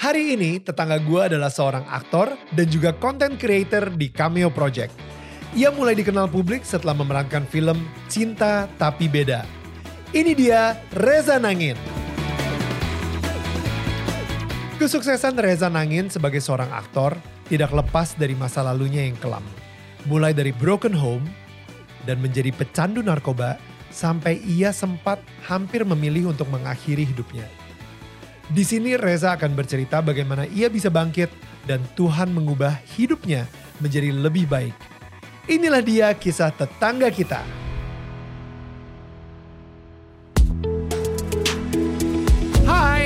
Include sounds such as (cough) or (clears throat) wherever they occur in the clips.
Hari ini tetangga gue adalah seorang aktor dan juga content creator di Cameo Project. Ia mulai dikenal publik setelah memerankan film Cinta Tapi Beda. Ini dia Reza Nangin. Kesuksesan Reza Nangin sebagai seorang aktor tidak lepas dari masa lalunya yang kelam. Mulai dari broken home dan menjadi pecandu narkoba sampai ia sempat hampir memilih untuk mengakhiri hidupnya. Di sini Reza akan bercerita bagaimana ia bisa bangkit dan Tuhan mengubah hidupnya menjadi lebih baik. Inilah dia kisah tetangga kita.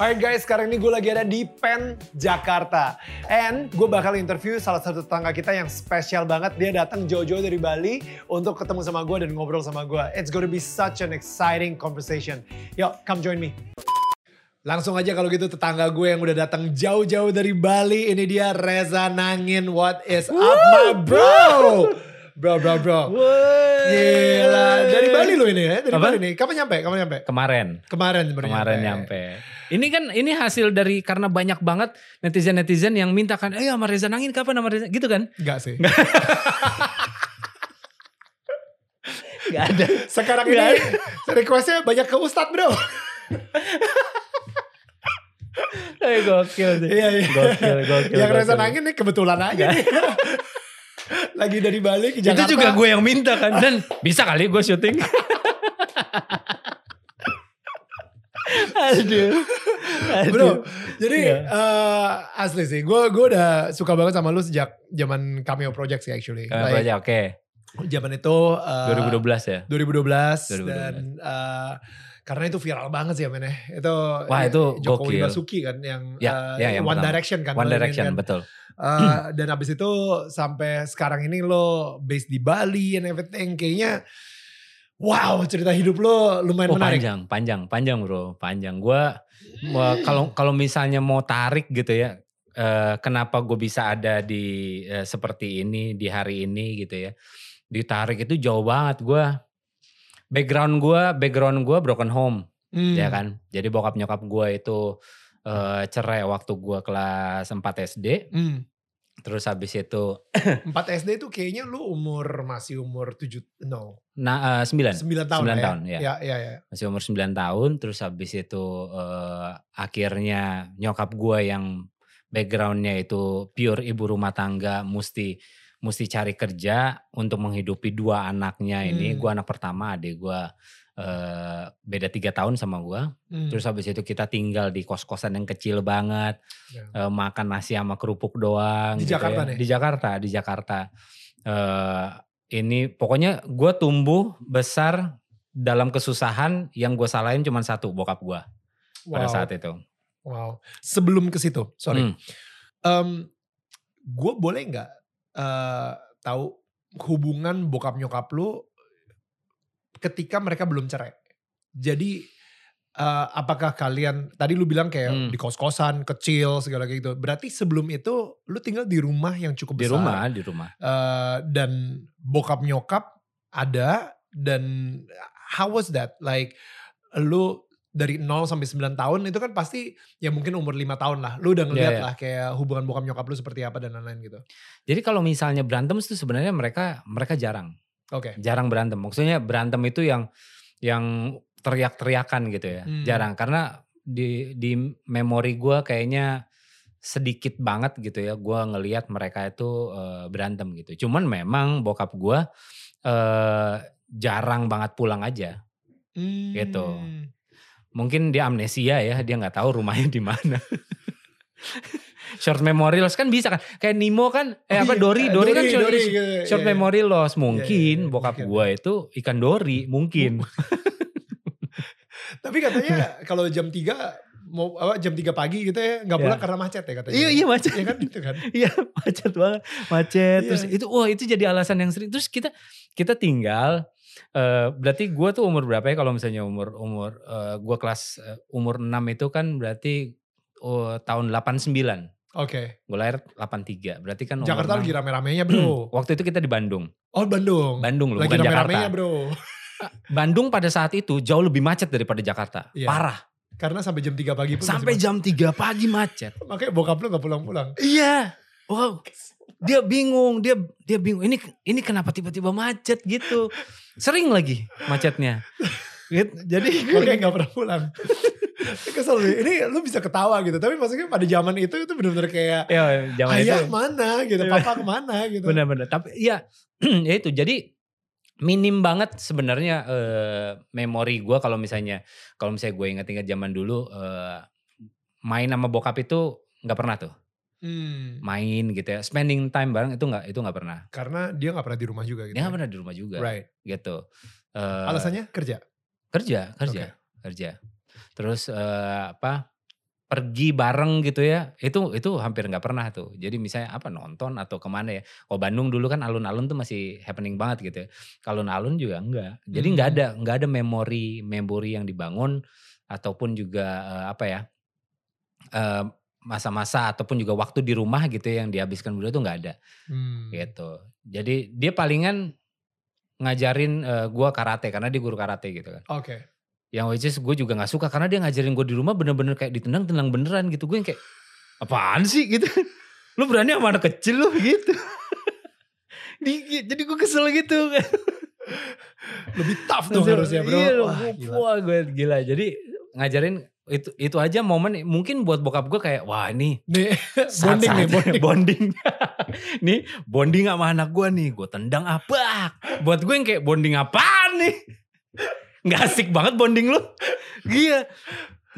Alright guys, sekarang ini gue lagi ada di Pen, Jakarta. And gue bakal interview salah satu tetangga kita yang spesial banget. Dia datang jauh-jauh dari Bali untuk ketemu sama gue dan ngobrol sama gue. It's gonna be such an exciting conversation. Yo, come join me. Langsung aja kalau gitu tetangga gue yang udah datang jauh-jauh dari Bali. Ini dia Reza Nangin. What is up my bro? Bro, bro, bro. Gila. Dari Bali lo ini ya? Dari Apa? Bali nih. Kapan nyampe? Kapan nyampe? Kemarin. Kemarin Kemarin nyampe. Ini kan ini hasil dari karena banyak banget netizen-netizen yang minta kan, eh sama Reza Nangin kapan sama Reza? Gitu kan? Enggak sih. Gak (laughs) ada. Sekarang Nggak ini requestnya banyak ke Ustadz bro. (laughs) Eh, gokil sih. Iya, iya. Gokil, gokil. Yang Reza nangin nih kebetulan aja nih. Lagi dari Bali ke Itu Jakarta. juga gue yang minta kan. Dan bisa kali gue syuting. Aduh. Aduh. Bro, jadi Iya. eh, asli sih, gue gue udah suka banget sama lu sejak zaman cameo project sih actually. Kenapa Like, aja? Oke. Zaman itu eh, 2012 ya? 2012, 2012. dan eh, karena itu viral banget sih ya men ya. Itu Wah, itu Jokowi gokil. Basuki kan yang, Ya, eh, ya, yang One pertama. Direction kan. One Direction, kan. betul. Eh, (clears throat) dan abis itu sampai sekarang ini lo based di Bali and everything kayaknya wow cerita hidup lo lumayan Oh, menarik. panjang, panjang, panjang bro, panjang. Gue kalau kalau misalnya mau tarik gitu ya, eh, kenapa gue bisa ada di eh, seperti ini di hari ini gitu ya? Ditarik itu jauh banget gue. Background gue, background gue broken home, Hmm. ya kan. Jadi bokap nyokap gue itu eh, cerai waktu gue kelas 4 SD. Hmm. Terus habis itu, (coughs) 4 SD itu kayaknya lu umur masih umur 7 no nah eh, 9. 9 tahun Sembilan lah tahun, ya. ya. Ya, ya, ya. masih umur 9 tahun terus habis itu eh, akhirnya nyokap gue yang backgroundnya itu pure ibu rumah tangga mesti mesti cari kerja untuk menghidupi dua anaknya ini Hmm. gue anak pertama adik gue eh, beda tiga tahun sama gue Hmm. terus habis itu kita tinggal di kos kosan yang kecil banget Ya. eh, makan nasi sama kerupuk doang Di gitu Jakarta ya. nih? di Jakarta di Jakarta Eh, ini pokoknya gue tumbuh besar dalam kesusahan yang gue salahin cuma satu bokap gue pada Wow. saat itu Wow. Sebelum ke situ, sorry. Hmm. gue boleh nggak eh, tahu hubungan bokap nyokap lu ketika mereka belum cerai? Jadi eh, apakah kalian tadi lu bilang kayak Hmm. di kos-kosan kecil segala kayak gitu. Berarti sebelum itu lu tinggal di rumah yang cukup di besar. rumah di rumah Eh, dan bokap nyokap ada dan how was that? Like lu dari 0 sampai 9 tahun itu kan pasti ya mungkin umur 5 tahun lah. Lu udah ngeliat Iya, iya. lah kayak hubungan bokap nyokap lu seperti apa dan lain-lain gitu. jadi kalau misalnya berantem itu sebenarnya mereka mereka jarang Oke. jarang berantem maksudnya berantem itu yang yang teriak-teriakan gitu ya Hmm. jarang karena di di memori gue kayaknya sedikit banget gitu ya gue ngelihat mereka itu eh, berantem gitu cuman memang bokap gue eh, jarang banget pulang aja Gitu. Mungkin dia amnesia ya dia nggak tahu rumahnya di mana (laughs) short memory loss kan bisa kan kayak Nemo kan eh apa iya, Dori eh, Dori, kan short, Dori, iya, short iya. memory loss mungkin iya, bokap mungkin. gue itu ikan Dori mungkin (laughs) Tapi katanya kalau jam 3 mau apa jam 3 pagi gitu ya nggak Ya. pulang karena macet ya katanya. Iya, iya, macet. Iya kan gitu kan. (laughs) Iya macet banget, macet. Iya. Terus itu wah itu jadi alasan yang sering. Terus kita kita tinggal uh, berarti gue tuh umur berapa ya kalau misalnya umur umur uh, gue kelas uh, umur 6 itu kan berarti uh, tahun 89. Oke. Okay. Gue lahir 83. Berarti kan Jakarta lagi rame-ramenya, Bro. Waktu itu kita di Bandung. Oh, Bandung. Bandung loh, lagi bukan rame-ramenya, Jakarta. Bro. (laughs) Bandung pada saat itu jauh lebih macet daripada Jakarta. Iya. Parah. Karena sampai jam 3 pagi pun Sampai jam 3 pagi macet. macet. Makanya bokap lu gak pulang-pulang. Iya. Wow. Dia bingung, dia dia bingung. Ini ini kenapa tiba-tiba macet gitu. Sering lagi macetnya. Gitu. Jadi (laughs) Makanya gak pernah pulang. (laughs) Kesel nih. Ini lu bisa ketawa gitu. Tapi maksudnya pada zaman itu itu bener-bener kayak. ya zaman itu Ayah mana gitu. Iya. Papa ke mana gitu. benar-benar. Tapi ya (clears throat) ya itu. Jadi minim banget sebenarnya eh, memori gua kalau misalnya kalau misalnya gue inget-inget zaman dulu eh, main sama bokap itu nggak pernah tuh Hmm. main gitu ya spending time bareng itu nggak itu nggak pernah Karena dia gak pernah di rumah juga gitu. dia nggak ya. pernah di rumah juga Right. gitu Eh, Alasannya kerja. kerja kerja kerja terus eh, apa pergi bareng gitu ya itu itu hampir nggak pernah tuh jadi misalnya apa nonton atau ke mana ya kalau Bandung dulu kan alun-alun tuh masih happening banget gitu ya kalau alun juga enggak jadi nggak Hmm. ada nggak ada memori memori yang dibangun ataupun juga eh, apa ya eh, masa-masa ataupun juga waktu di rumah gitu ya yang dihabiskan beliau tuh nggak ada Hmm. gitu jadi dia palingan ngajarin eh, gua karate karena dia guru karate gitu kan Oke. yang which is gue juga gak suka karena dia ngajarin gue di rumah bener-bener kayak ditendang-tendang beneran gitu. Gue yang kayak apaan sih gitu. (laughs) Lu berani sama anak kecil lu gitu. (laughs) Di, jadi gue kesel gitu. Lebih tough (laughs) tuh harusnya bro. Iya, Wah, gila. wah, gue gila. Jadi ngajarin itu itu aja momen mungkin buat bokap gue kayak wah ini Nih, (laughs) bonding nih, bonding. bonding. (laughs) nih bonding sama anak gue nih gue tendang apa buat gue yang kayak bonding apaan nih? (laughs) Nggak asik banget bonding lu. Iya.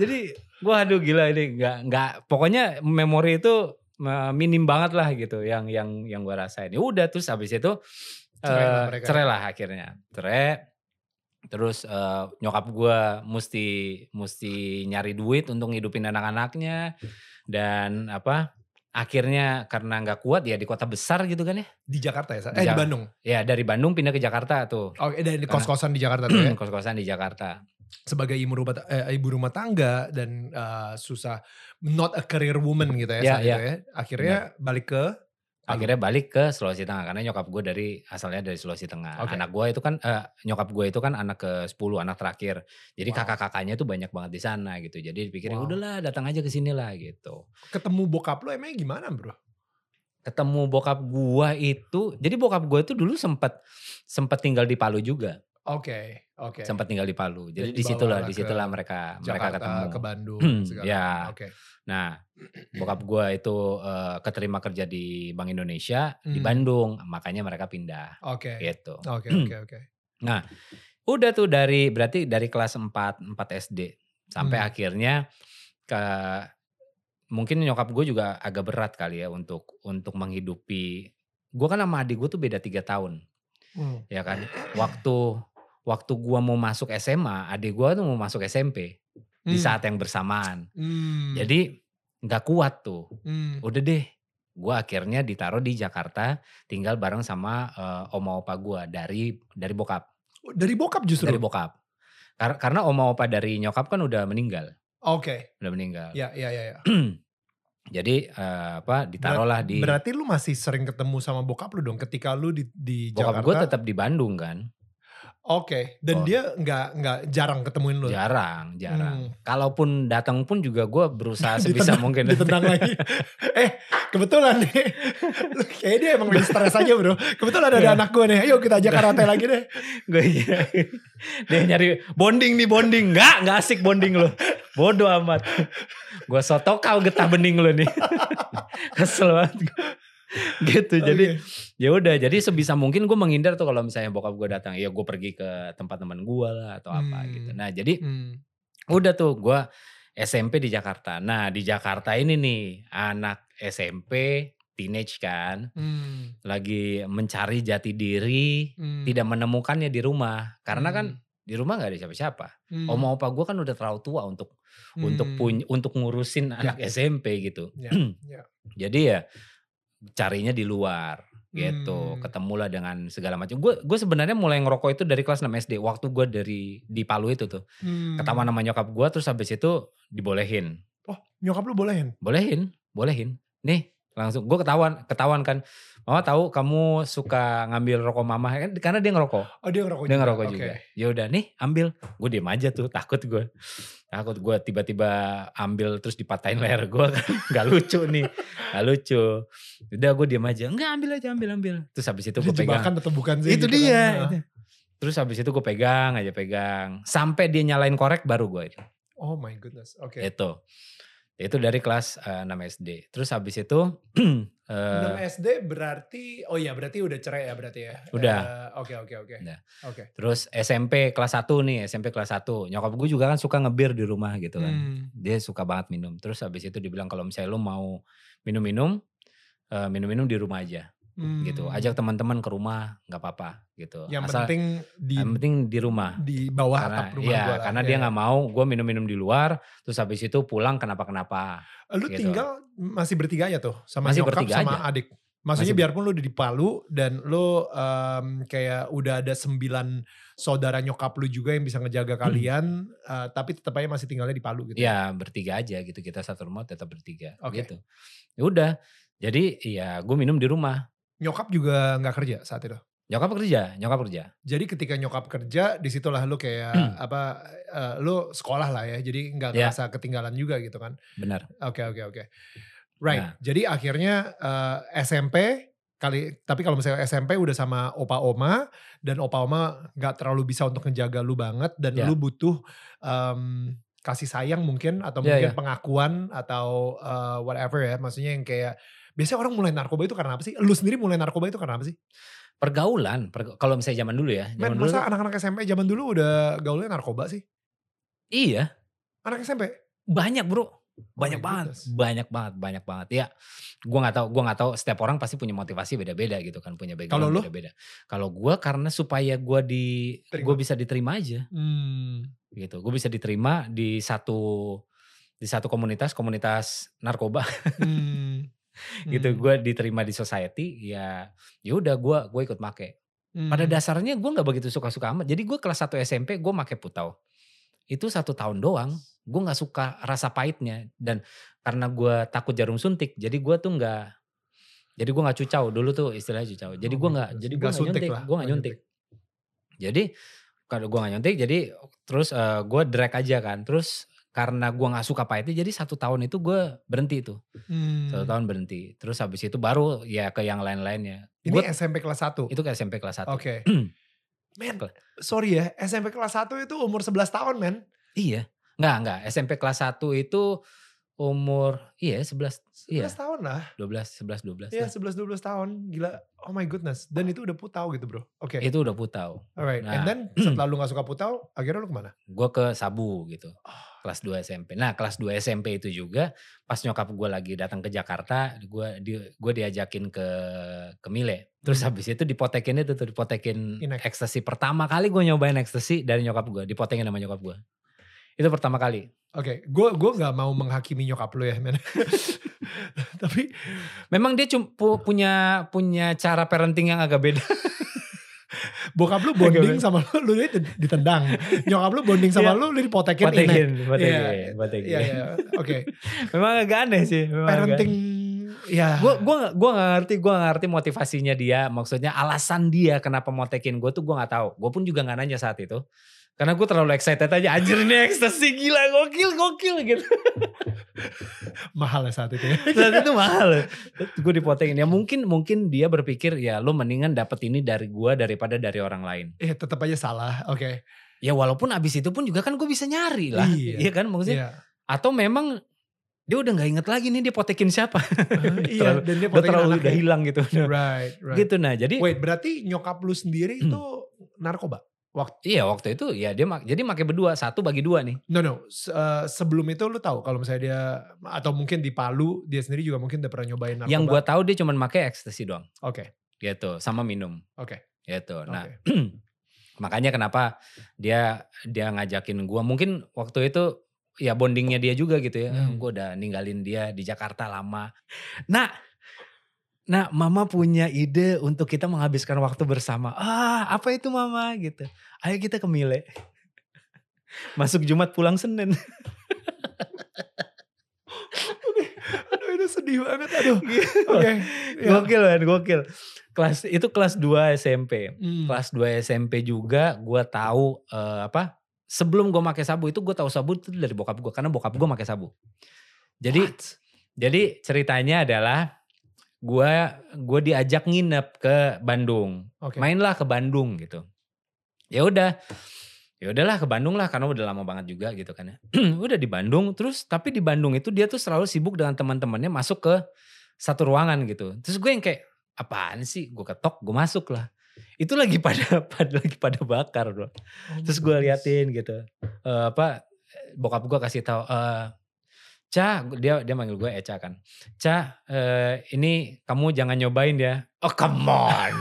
Jadi gue aduh gila ini nggak nggak pokoknya memori itu eh, minim banget lah gitu yang yang yang gue rasain. Ya udah terus habis itu Cerai lah eh, mereka. cerai lah akhirnya. Cerai terus eh, nyokap gue mesti mesti nyari duit untuk ngidupin anak-anaknya dan apa akhirnya karena nggak kuat ya di kota besar gitu kan ya Di Jakarta ya? Di Eh di Jak- Bandung. ya dari Bandung pindah ke Jakarta tuh dan di Karena- kos-kosan di Jakarta tuh ya. (clears throat) kos-kosan di Jakarta Sebagai ibu rumah, eh, ibu rumah tangga dan eh, susah, not a career woman gitu ya. Iya, saat iya. itu ya. Akhirnya balik ke. Akhirnya balik ke Sulawesi Tengah karena nyokap gue dari asalnya dari Sulawesi Tengah Oke. anak gue itu kan eh, nyokap gue itu kan anak ke 10 anak terakhir jadi Wow. kakak-kakaknya tuh banyak banget di sana gitu jadi dipikirin Wow. udahlah datang aja ke sini lah gitu ketemu bokap lo emangnya gimana bro? ketemu bokap gue itu jadi bokap gue itu dulu sempat sempat tinggal di Palu juga Oke, oke. sempat tinggal di Palu jadi Jadi di situlah dibawalah di ke situlah mereka mereka Jakarta ketemu ke Bandung segala Ya. Oke. Nah, bokap gue itu eh, keterima kerja di Bank Indonesia di Hmm. Bandung, makanya mereka pindah Oke. gitu. Oke, oke, oke. Udah tuh dari berarti dari kelas 4 4 SD sampai Hmm. akhirnya ke mungkin nyokap gue juga agak berat kali ya untuk untuk menghidupi gue kan sama adik gue tuh beda tiga tahun Hmm. ya kan waktu waktu gue mau masuk SMA adik gue tuh mau masuk SMP di Hmm. saat yang bersamaan Hmm. jadi nggak kuat tuh Hmm. udah deh gue akhirnya ditaruh di Jakarta tinggal bareng sama eh, oma opa gue dari dari bokap Dari bokap justru? dari bokap Kar- karena oma opa dari nyokap kan udah meninggal Oke. udah meninggal Ya, ya, ya. ya. (clears throat) jadi eh, apa ditaruhlah di Berarti lu masih sering ketemu sama bokap lu dong ketika lu di, di bokap Jakarta? gue tetap di Bandung kan Oke. Dan Oh. dia nggak nggak jarang ketemuin lu? jarang jarang Hmm. kalaupun datang pun juga gue berusaha (laughs) sebisa Ditendang- mungkin Ditendang lagi. (laughs) eh, kebetulan nih. Kayaknya dia emang lagi stres aja bro. Kebetulan ada Iya. anak gue nih. Ayo kita ajak karate lagi deh. (laughs) gue dia nyari bonding nih bonding nggak nggak asik bonding lo bodoh amat gue soto kau getah bening lo nih kesel banget (laughs) gitu jadi Oke. ya udah jadi sebisa mungkin gue menghindar tuh kalau misalnya bokap gue datang ya gue pergi ke tempat teman gue lah atau apa Hmm. gitu nah jadi Hmm. udah tuh gue SMP di Jakarta nah di Jakarta ini nih anak SMP teenage kan Hmm. lagi mencari jati diri Hmm. tidak menemukannya di rumah karena kan Hmm. di rumah nggak ada siapa-siapa Hmm. oma opa gue kan udah terlalu tua untuk untuk Hmm. punya untuk ngurusin anak SMP gitu Ya, (clears throat) ya. jadi ya carinya di luar gitu Hmm. ketemulah dengan segala macam gue gue sebenarnya mulai ngerokok itu dari kelas 6 SD waktu gue dari di Palu itu tuh Hmm. ketahuan sama nyokap gue terus habis itu dibolehin Oh, nyokap lu bolehin? bolehin bolehin nih langsung gue ketahuan ketahuan kan. Mama tahu kamu suka ngambil rokok mama kan? Karena dia ngerokok. Oh, dia ngerokok dia juga. ngerokok Oke. juga. Ya udah nih ambil. Gue diem aja tuh takut gue takut gue tiba-tiba ambil terus dipatahin leher gue kan (laughs) nggak lucu nih. Nggak lucu. Udah gue diem aja. Enggak ambil aja ambil ambil. Terus habis itu gue pegang. atau bukan sih? itu gitu dia. Kan. terus habis itu gue pegang aja pegang. Sampai dia nyalain korek baru gue Oh my goodness. Oke. itu itu dari kelas eh, 6 SD terus habis itu (clears throat) eh, 6 SD berarti oh iya berarti udah cerai ya berarti ya. Udah. Eh, Oke oke oke. Oke. terus SMP kelas 1 nih SMP kelas 1 nyokap gue juga kan suka ngebir di rumah gitu kan Hmm. dia suka banget minum terus habis itu dibilang kalau misalnya lu mau minum-minum eh, minum-minum di rumah aja gitu Hmm. ajak teman-teman ke rumah nggak apa-apa gitu Yang Asal- penting di yang penting di rumah di bawah karena atap rumah iya, gua karena Iya, dia iya. nggak mau gue minum-minum di luar terus habis itu pulang kenapa-kenapa Lu gitu. tinggal masih bertiga aja tuh sama Masih nyokap bertiga sama aja. adik. Maksudnya Masih- biarpun lu udah di Palu dan lu em, kayak udah ada sembilan saudara nyokap lu juga yang bisa ngejaga kalian, eh, tapi tetap aja masih tinggalnya di Palu gitu. ya bertiga aja gitu kita satu rumah tetap bertiga Oke. gitu ya udah jadi ya gue minum di rumah Nyokap juga nggak kerja saat itu. nyokap kerja nyokap kerja Jadi ketika nyokap kerja, di situlah lu kayak (clears throat) apa, eh, lu sekolah lah ya. Jadi nggak Ya. ngerasa ketinggalan juga gitu kan. benar Oke oke oke. Right. Nah. Jadi akhirnya eh, SMP kali tapi kalau misalnya SMP udah sama opa oma dan opa oma nggak terlalu bisa untuk ngejaga lu banget dan Ya. lu butuh em, kasih sayang mungkin atau Ya, mungkin ya. pengakuan atau eh, whatever ya. Maksudnya yang kayak biasanya orang mulai narkoba itu karena apa sih? Lu sendiri mulai narkoba itu karena apa sih? pergaulan perga- kalau misalnya zaman dulu ya zaman Men, dulu masa anak-anak SMP zaman dulu udah gaulnya narkoba sih? iya Anak SMP? banyak bro banyak my banget goodness. banyak banget banyak banget ya gua nggak tahu gua nggak tahu setiap orang pasti punya motivasi beda-beda gitu kan punya background beda-beda kalau gua karena supaya gua di Terima. gua bisa diterima aja Hmm. gitu gue bisa diterima di satu di satu komunitas komunitas narkoba Hmm. Gitu Hmm. gue diterima di society ya ya udah gue gue ikut make. Pada Hmm. dasarnya gue nggak begitu suka suka amat. Jadi gue kelas 1 SMP gue make putau. Itu satu tahun doang gue nggak suka rasa pahitnya. Dan karena gue takut jarum suntik jadi gue tuh nggak jadi gue nggak cucau. Dulu tuh istilahnya cucau. Jadi Oh gue my nggak jadi gue Nggak nyuntik gue nggak nyuntik. jadi kalau gue nggak nyuntik jadi terus gue drag aja kan. Terus karena gue nggak suka pahitnya jadi satu tahun itu gue berhenti tuh Hmm. satu tahun berhenti terus habis itu baru ya ke yang lain-lainnya Ini Gua- SMP kelas 1? itu ke SMP kelas 1 Oke. (clears throat) men, sorry ya, SMP kelas 1 itu umur 11 tahun men. iya nggak nggak SMP kelas 1 itu umur iya 11 11 iya tahun lah. 12 11 12 Iya, lah. 11 12 tahun. Gila. Oh my goodness. Dan itu udah putau gitu, Bro. Oke. itu udah putau Alright. And Nah. then (clears throat) setelah lu gak suka putau, akhirnya lu ke mana? gue ke Sabu gitu Oh. kelas 2 SMP nah kelas 2 SMP itu juga pas nyokap gue lagi datang ke Jakarta gue di, gue diajakin ke ke Mile terus Hmm. habis itu dipotekin itu tuh dipotekin ekstasi pertama kali gue nyobain ekstasi dari nyokap gue dipotekin sama nyokap gue itu pertama kali Oke, gue gua nggak mau menghakimi nyokap lu ya, men. (laughs) Tapi memang dia cum, pu- punya punya cara parenting yang agak beda (laughs) bokap lu bonding sama lu, lu ditendang. Nyokap lu bonding sama Iya. lu, lu dipotekin inek. potekin potekin Iya, potekin Iya, iya. Oke. (laughs) memang agak aneh sih memang agak Parenting ya. gue gua gua nggak ngerti gue nggak ngerti motivasinya dia maksudnya alasan dia kenapa mau tekin gue tuh gue nggak tahu gue pun juga nggak nanya saat itu karena gue terlalu excited aja anjir ini ekstasi gila gokil gokil gitu (laughs) mahal ya saat itu ya. (laughs) saat itu mahal gue dipotekin ya mungkin mungkin dia berpikir ya lo mendingan dapet ini dari gue daripada dari orang lain Eh tetap aja salah. Oke. ya walaupun abis itu pun juga kan gue bisa nyari lah Iya. iya kan maksudnya Iya. atau memang dia udah nggak inget lagi nih dia potekin siapa (laughs) iya, Terlalu- dan dia udah potekin terlalu anaknya. udah hilang gitu Right, right. gitu nah jadi Wait, berarti nyokap lu sendiri Hmm. itu narkoba? Iya waktu itu ya dia mak- jadi pakai berdua satu bagi dua nih. No, no. Se- eh, sebelum itu lu tahu kalau misalnya dia atau mungkin di Palu dia sendiri juga mungkin udah pernah nyobain narkoba. Yang gua tahu dia cuma pakai ekstasi doang, Oke, gitu sama minum, oke. gitu. Nah oke. (clears throat) makanya kenapa dia dia ngajakin gua mungkin waktu itu ya bondingnya dia juga gitu ya. Hmm. Gue udah ninggalin dia di Jakarta lama. Nah Nah, mama punya ide untuk kita menghabiskan waktu bersama. Ah, apa itu mama gitu. Ayo kita ke Mile. (laughs) Masuk Jumat pulang Senin. (laughs) Aduh itu sedih banget aduh. Oke. Okay. ya. Gokil kan, gokil. Kelas itu kelas 2 SMP. Hmm. Kelas 2 SMP juga gua tahu eh, apa? Sebelum gue pakai sabu itu gue tahu sabu itu dari bokap gue karena bokap gue pakai sabu. Jadi What? jadi ceritanya adalah gue gue diajak nginep ke Bandung. Oke. Mainlah ke Bandung gitu. Ya udah. Ya udahlah ke Bandung lah karena udah lama banget juga gitu kan ya. (clears throat) udah di Bandung terus tapi di Bandung itu dia tuh selalu sibuk dengan teman-temannya masuk ke satu ruangan gitu. Terus gue yang kayak apaan sih? Gue ketok, gue masuk lah. Itu lagi pada, (laughs) pada lagi pada bakar bro. Oh Terus gue liatin gitu. Eh, apa bokap gue kasih tahu eh Ca, dia dia manggil gue Eca kan. Ca, eh, ini kamu jangan nyobain ya. Oh come on.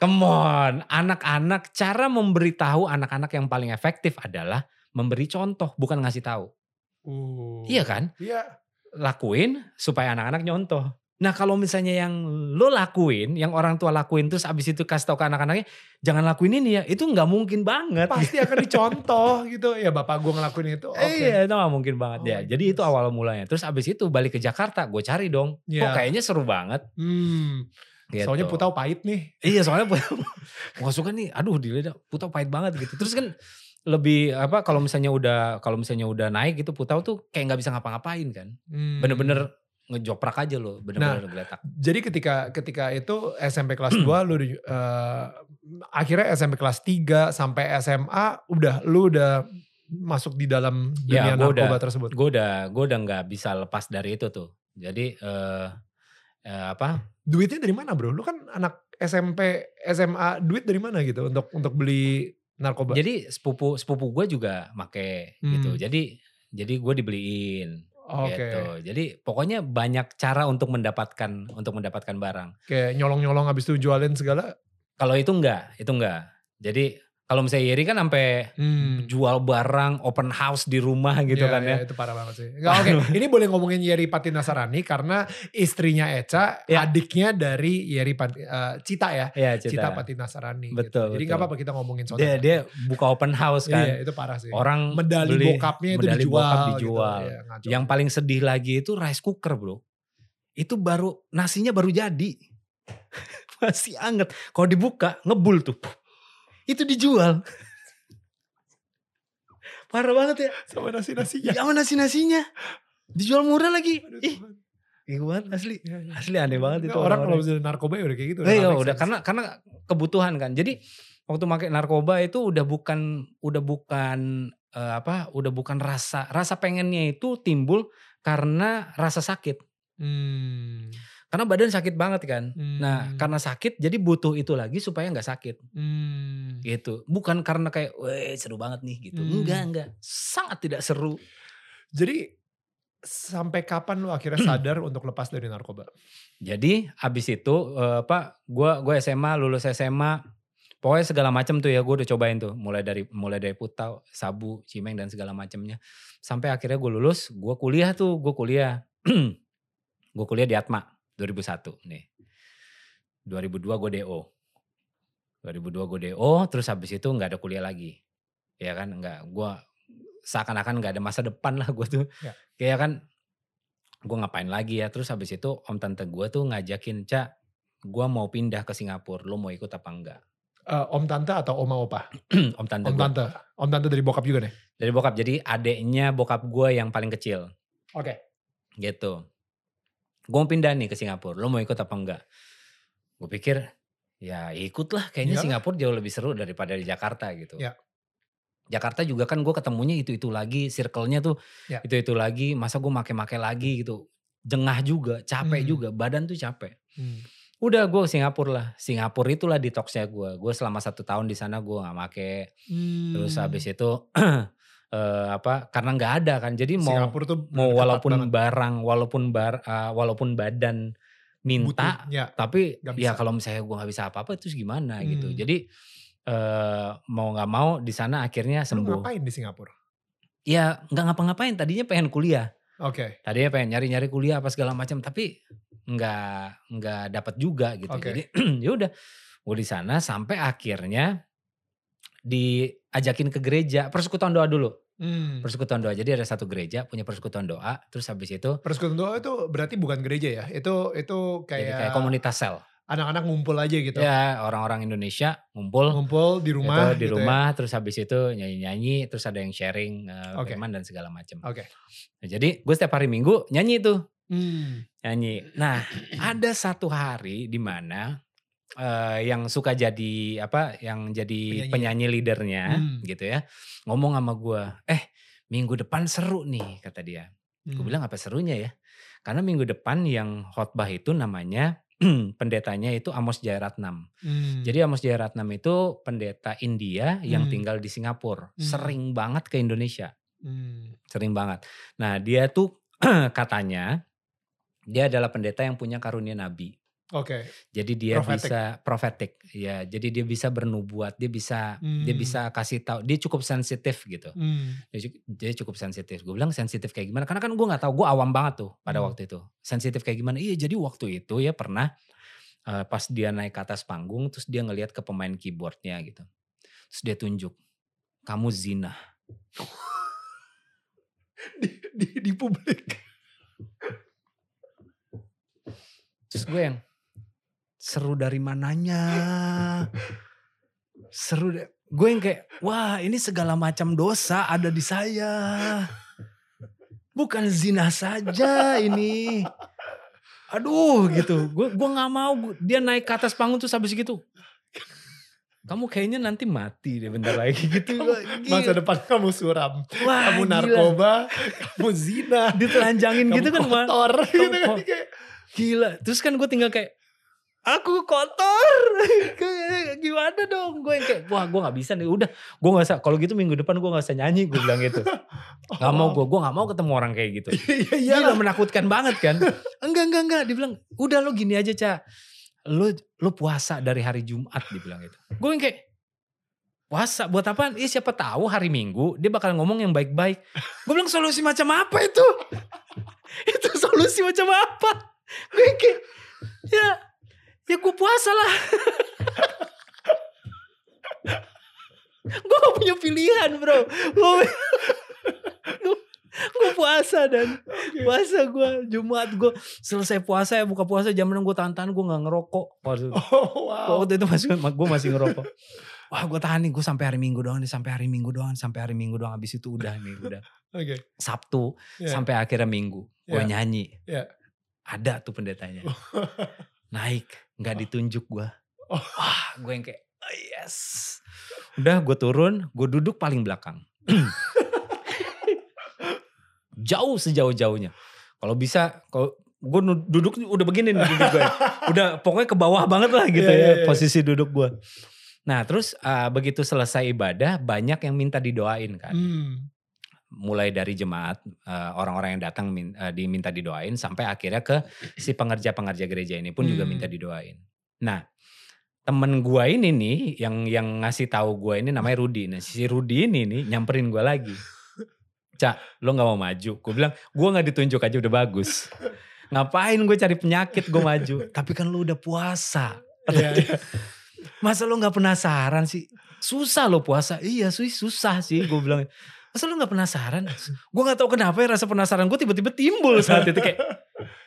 come on. Anak-anak, cara memberitahu anak-anak yang paling efektif adalah memberi contoh, bukan ngasih tahu. Uh. Iya kan? Iya. Lakuin supaya anak-anak nyontoh. Nah kalau misalnya yang lo lakuin, yang orang tua lakuin terus abis itu kasih tau ke anak-anaknya, jangan lakuin ini ya, itu nggak mungkin banget. Pasti akan dicontoh gitu. Ya bapak gue ngelakuin itu. Eh, Iya itu gak mungkin banget Oh ya. Jadi itu awal mulanya. Terus abis itu balik ke Jakarta, gue cari dong. Kok Iya. kayaknya seru banget. Hmm. Gitu. Soalnya putau pahit nih. Iya soalnya Putau, (laughs) gue suka nih, aduh di lidah Putau pahit banget gitu. Terus kan lebih apa kalau misalnya udah kalau misalnya udah naik gitu Putau tuh kayak nggak bisa ngapa-ngapain kan. Hmm. Ngejoprak aja loh, bener-bener geletak. Jadi ketika ketika itu SMP kelas (clears throat) 2 lu eh, akhirnya SMP kelas 3 sampai SMA udah lu udah masuk di dalam dunia Ya, gua narkoba udah- tersebut. Gue udah gue udah nggak bisa lepas dari itu tuh. Jadi eh eh, apa? Duitnya dari mana, Bro? Lu kan anak SMP, SMA, duit dari mana gitu untuk untuk beli narkoba? Jadi sepupu sepupu gue juga make gitu. Hmm. Jadi jadi gue dibeliin. Oke. gitu. Jadi pokoknya banyak cara untuk mendapatkan untuk mendapatkan barang. Kayak nyolong-nyolong habis itu jualin segala. Kalau itu enggak, itu enggak. Jadi kalau misalnya Yeri kan sampai Hmm. jual barang open house di rumah gitu Iya, kan ya. iya, itu parah banget sih. Oke, (laughs) ini boleh ngomongin Yeri Patinasarani karena istrinya Eca, Ya. adiknya dari Yeri Pat- eh, Cita ya. Iya, Cita, Cita. Patinasarani. Betul, gitu. Jadi betul. nggak apa-apa kita ngomongin soal Dia dia buka open house kan. Iya, itu parah sih. Orang medali beli- bokapnya itu medali dijual. bokap gitu. dijual. Iya, ngaco. Yang paling sedih lagi itu rice cooker, Bro. Itu baru nasinya baru jadi. (laughs) Masih anget. Kalau dibuka ngebul tuh. Itu dijual. Parah banget ya. sama nasi-nasinya. Ya sama nasi-nasinya. Dijual murah lagi. Aduh, Ih, Tuhan. Iya banget asli. Iya, iya. Asli aneh banget itu. orang kalau misalnya narkoba ya udah kayak gitu. Eh, iya, make udah karena karena kebutuhan kan. Jadi waktu pakai narkoba itu udah bukan udah bukan eh, apa? Udah bukan rasa rasa pengennya itu timbul karena rasa sakit. Hmm. Karena badan sakit banget kan. Nah, Hmm. karena sakit jadi butuh itu lagi supaya nggak sakit Hmm. gitu. Bukan karena kayak, weh seru banget nih gitu. Hmm. Enggak, enggak. Sangat tidak seru. Jadi sampai kapan lu akhirnya sadar untuk lepas dari narkoba? Jadi abis itu eh, apa? Gua gue SMA lulus SMA. Pokoknya segala macam tuh ya gue udah cobain tuh. Mulai dari mulai dari putau, sabu, cimeng dan segala macamnya. Sampai akhirnya gue lulus, gue kuliah tuh, gue kuliah. (clears throat) gue kuliah di Atma 2001 nih. 2002 gue DO. 2002 gue DO, terus habis itu nggak ada kuliah lagi. Ya kan, nggak. Gue seakan-akan nggak ada masa depan lah gue tuh. Ya. Kayak kan, gue ngapain lagi ya. Terus habis itu om tante gue tuh ngajakin, Cak, gue mau pindah ke Singapura, lo mau ikut apa enggak? Eh, om tante atau oma opa? (clears throat) om tante Om tante. Om tante dari bokap juga nih. Dari bokap, jadi adeknya bokap gue yang paling kecil. Oke. Gitu. Gue mau pindah nih ke Singapura, lo mau ikut apa enggak? Gue pikir, ya ikut lah. Kayaknya Iyalah. Singapura jauh lebih seru daripada di Jakarta gitu. Ya. Jakarta juga kan gue ketemunya itu-itu lagi, circle-nya tuh Ya. itu-itu lagi. Masa gue make-make lagi gitu. Jengah juga, capek Hmm. juga, badan tuh capek. Hmm. Udah gue ke Singapura lah. Singapura itulah detoxnya gue. Gue selama satu tahun di sana gue nggak make. Terus Hmm. habis itu (clears throat) eh, apa? Karena nggak ada kan. Jadi mau Singapura tuh mau walaupun banget. barang, walaupun bar, eh, walaupun badan minta, Butuh. Ya. tapi ya kalau misalnya gue nggak bisa apa-apa terus gimana gitu. Hmm. Jadi eh, mau nggak mau di sana akhirnya Lu sembuh. ngapain di Singapura? Ya nggak ngapa-ngapain. Tadinya pengen kuliah. Oke. Tadinya pengen nyari-nyari kuliah apa segala macam. Tapi nggak nggak dapat juga gitu. Oke. Jadi (clears throat) ya udah gue di sana sampai akhirnya diajakin ke gereja persekutuan doa dulu. Hmm. Persekutuan doa. Jadi ada satu gereja punya persekutuan doa, terus habis itu Persekutuan doa itu berarti bukan gereja ya? Itu itu jadi kayak, kayak komunitas sel. anak-anak ngumpul aja gitu. Ya orang-orang Indonesia ngumpul Ngumpul di rumah itu di gitu ya? rumah, terus habis itu nyanyi-nyanyi, terus ada yang sharing eh, Oke. firman dan segala macam. Oke. Nah, jadi gue setiap hari Minggu nyanyi tuh, Hmm. nyanyi. Nah, ada satu hari di mana eh, yang suka jadi apa, yang jadi Penyanyi. penyanyi leadernya Hmm. gitu ya, ngomong sama gue, eh minggu depan seru nih kata dia. Gue Hmm. bilang apa serunya ya? Karena minggu depan yang khotbah itu namanya (clears throat) pendetanya itu Amos Jayaratnam. Hmm. Jadi Amos Jayaratnam itu pendeta India yang Hmm. tinggal di Singapura. Hmm. Sering banget ke Indonesia, Hmm. sering banget. Nah dia tuh (clears throat) katanya dia adalah pendeta yang punya karunia nabi. Oke. Jadi dia Prophetic. bisa profetik, ya. Jadi dia bisa bernubuat, dia bisa dia Hmm. bisa kasih tahu. Dia cukup sensitif gitu. Hmm. Dia, dia cukup sensitif. Gue bilang sensitif kayak gimana? Karena kan gue nggak tahu. Gue awam banget tuh pada Hmm. waktu itu. Sensitif kayak gimana? Iya. Jadi waktu itu ya pernah eh, pas dia naik ke atas panggung, terus dia ngelihat ke pemain keyboardnya gitu. Terus dia tunjuk, kamu zina. (laughs) Di, di, di publik. Terus gue yang seru dari mananya? (laughs) Seru deh. Gue yang kayak, wah ini segala macam dosa ada di saya. Bukan zina saja ini. Aduh gitu. Gue gua nggak mau. Dia naik ke atas panggung terus habis gitu. Kamu kayaknya nanti mati deh bentar lagi (laughs) gitu. Gua, Masa gila. depan kamu suram. Wah, kamu gila. narkoba, kamu zina, Ditelanjangin kamu gitu kan. Kotor. gitu kan. Kamu- Kayak, Gila. Terus kan gue tinggal kayak aku kotor. (laughs) Gimana dong? Gue yang kayak wah gue nggak bisa nih. Udah gue nggak usah. Kalau gitu minggu depan gue nggak usah nyanyi. Gue bilang gitu. (laughs) Gak mau gue. Gue nggak mau ketemu orang kayak gitu. Iya, iya. Gila menakutkan banget kan. (laughs) Enggak enggak enggak. Dia bilang udah lo gini aja cak. Lo lo puasa dari hari Jumat. Dia bilang gitu. Gue yang kayak puasa buat apaan? Iya siapa tahu hari Minggu dia bakal ngomong yang baik-baik. Gue bilang solusi macam apa itu? itu solusi macam apa? Gue kayak ya ya gue puasa lah. gue gak punya pilihan bro. Gue gue puasa dan puasa gue Jumat gue selesai puasa ya buka puasa jam 6 gue tahan-tahan gue gak ngerokok. Waktu, Oh, wow. waktu itu masih gue masih ngerokok. Wah gue tahan nih gue sampai hari Minggu doang nih sampai hari Minggu doang sampai hari Minggu doang habis itu udah nih udah Oke. Sabtu Iya. sampai akhirnya Minggu gue Iya. nyanyi Iya. ada tuh pendetanya (laughs) naik nggak ditunjuk gue Oh. wah gue yang kayak "Oh, yes. Udah gue turun gue duduk paling belakang. (clears throat) Jauh sejauh jauhnya kalau bisa kalau gue duduk udah begini nih duduk gue udah pokoknya ke bawah banget lah gitu Iya, ya iya, iya. posisi duduk gue nah terus ah, begitu selesai ibadah banyak yang minta didoain kan. Hmm. Mulai dari jemaat eh, orang-orang yang datang min- eh, diminta didoain sampai akhirnya ke si pengerja-pengerja gereja ini pun juga Hmm. minta didoain. Nah, temen gua ini nih yang yang ngasih tahu gua ini namanya Rudi. Nah, si Rudi ini nih nyamperin gua lagi. Cak, lo nggak mau maju? Gue bilang, gua nggak ditunjuk aja udah bagus. Ngapain gue cari penyakit gue maju? Tapi kan lo udah puasa. Kata Iya. Masa lo nggak penasaran sih? Susah lo puasa. Iya sih susah sih gue bilang. Masa lo gak penasaran? (laughs) Gue gak tahu kenapa ya rasa penasaran gue tiba-tiba timbul saat itu kayak.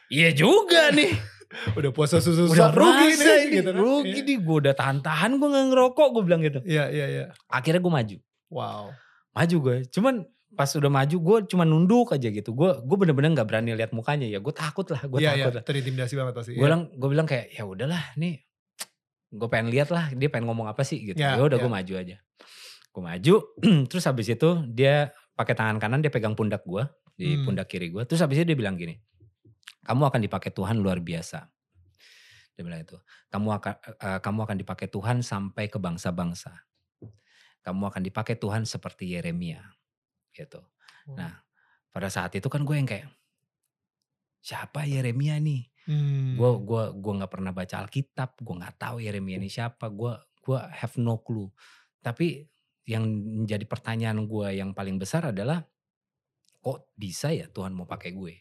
Iya juga nih. (laughs) Udah puasa susu Udah rugi nih. ini. Gitu kan. rugi nih. Gue udah tahan-tahan gue gak ngerokok gue bilang gitu. Iya, iya, iya. Akhirnya gue maju. Wow. Maju gue. Cuman pas udah maju gue cuma nunduk aja gitu. Gue gue bener-bener gak berani lihat mukanya ya. Gue takut lah. Gue Iya, iya. takut lah. Terintimidasi banget pasti. Gue Iya. bilang, gue bilang kayak ya udahlah nih. Gue pengen lihat lah dia pengen ngomong apa sih gitu. Ya, Ya udah ya. gue maju aja. Gue maju. (clears throat) terus habis itu dia pakai tangan kanan dia pegang pundak gue di Hmm. pundak kiri gue. Terus habis itu dia bilang gini, kamu akan dipakai Tuhan luar biasa. Dia bilang itu. Kamu akan eh, kamu akan dipakai Tuhan sampai ke bangsa-bangsa. Kamu akan dipakai Tuhan seperti Yeremia. Gitu. Hmm. Nah, pada saat itu kan gue yang kayak siapa Yeremia nih? Hmm. Gue gua gua nggak pernah baca Alkitab, gue nggak tahu Yeremia ini siapa. Gue gua have no clue. Tapi yang menjadi pertanyaan gue yang paling besar adalah kok bisa ya Tuhan mau pakai gue?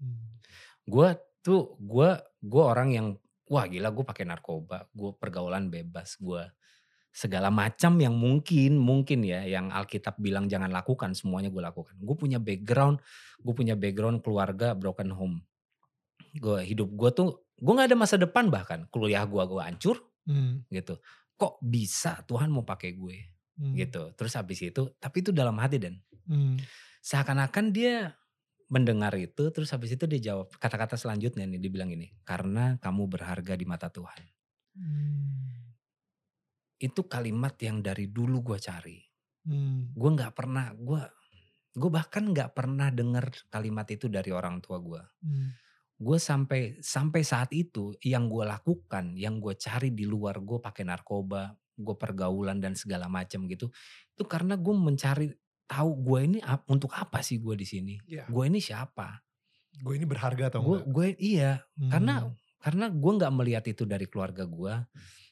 Hmm. Gue tuh gue gue orang yang wah gila gue pakai narkoba, gue pergaulan bebas, gue segala macam yang mungkin mungkin ya yang Alkitab bilang jangan lakukan semuanya gue lakukan. Gue punya background, gue punya background keluarga broken home. Gue hidup gue tuh gue nggak ada masa depan bahkan kuliah gue gue hancur Hmm. gitu. Kok bisa Tuhan mau pakai gue Hmm. gitu. Terus habis itu tapi itu dalam hati dan Hmm. seakan-akan dia mendengar itu terus habis itu dia jawab kata-kata selanjutnya nih dibilang ini karena kamu berharga di mata Tuhan Hmm. itu kalimat yang dari dulu gue cari Hmm. gue nggak pernah gue gue bahkan nggak pernah dengar kalimat itu dari orang tua gue Hmm. gue sampai sampai saat itu yang gue lakukan yang gue cari di luar gue pakai narkoba gue pergaulan dan segala macam gitu itu karena gue mencari tahu gue ini ap- untuk apa sih gue di sini Iya. gue ini siapa Gue ini berharga atau gue enggak? gue iya Hmm. karena karena gue nggak melihat itu dari keluarga gue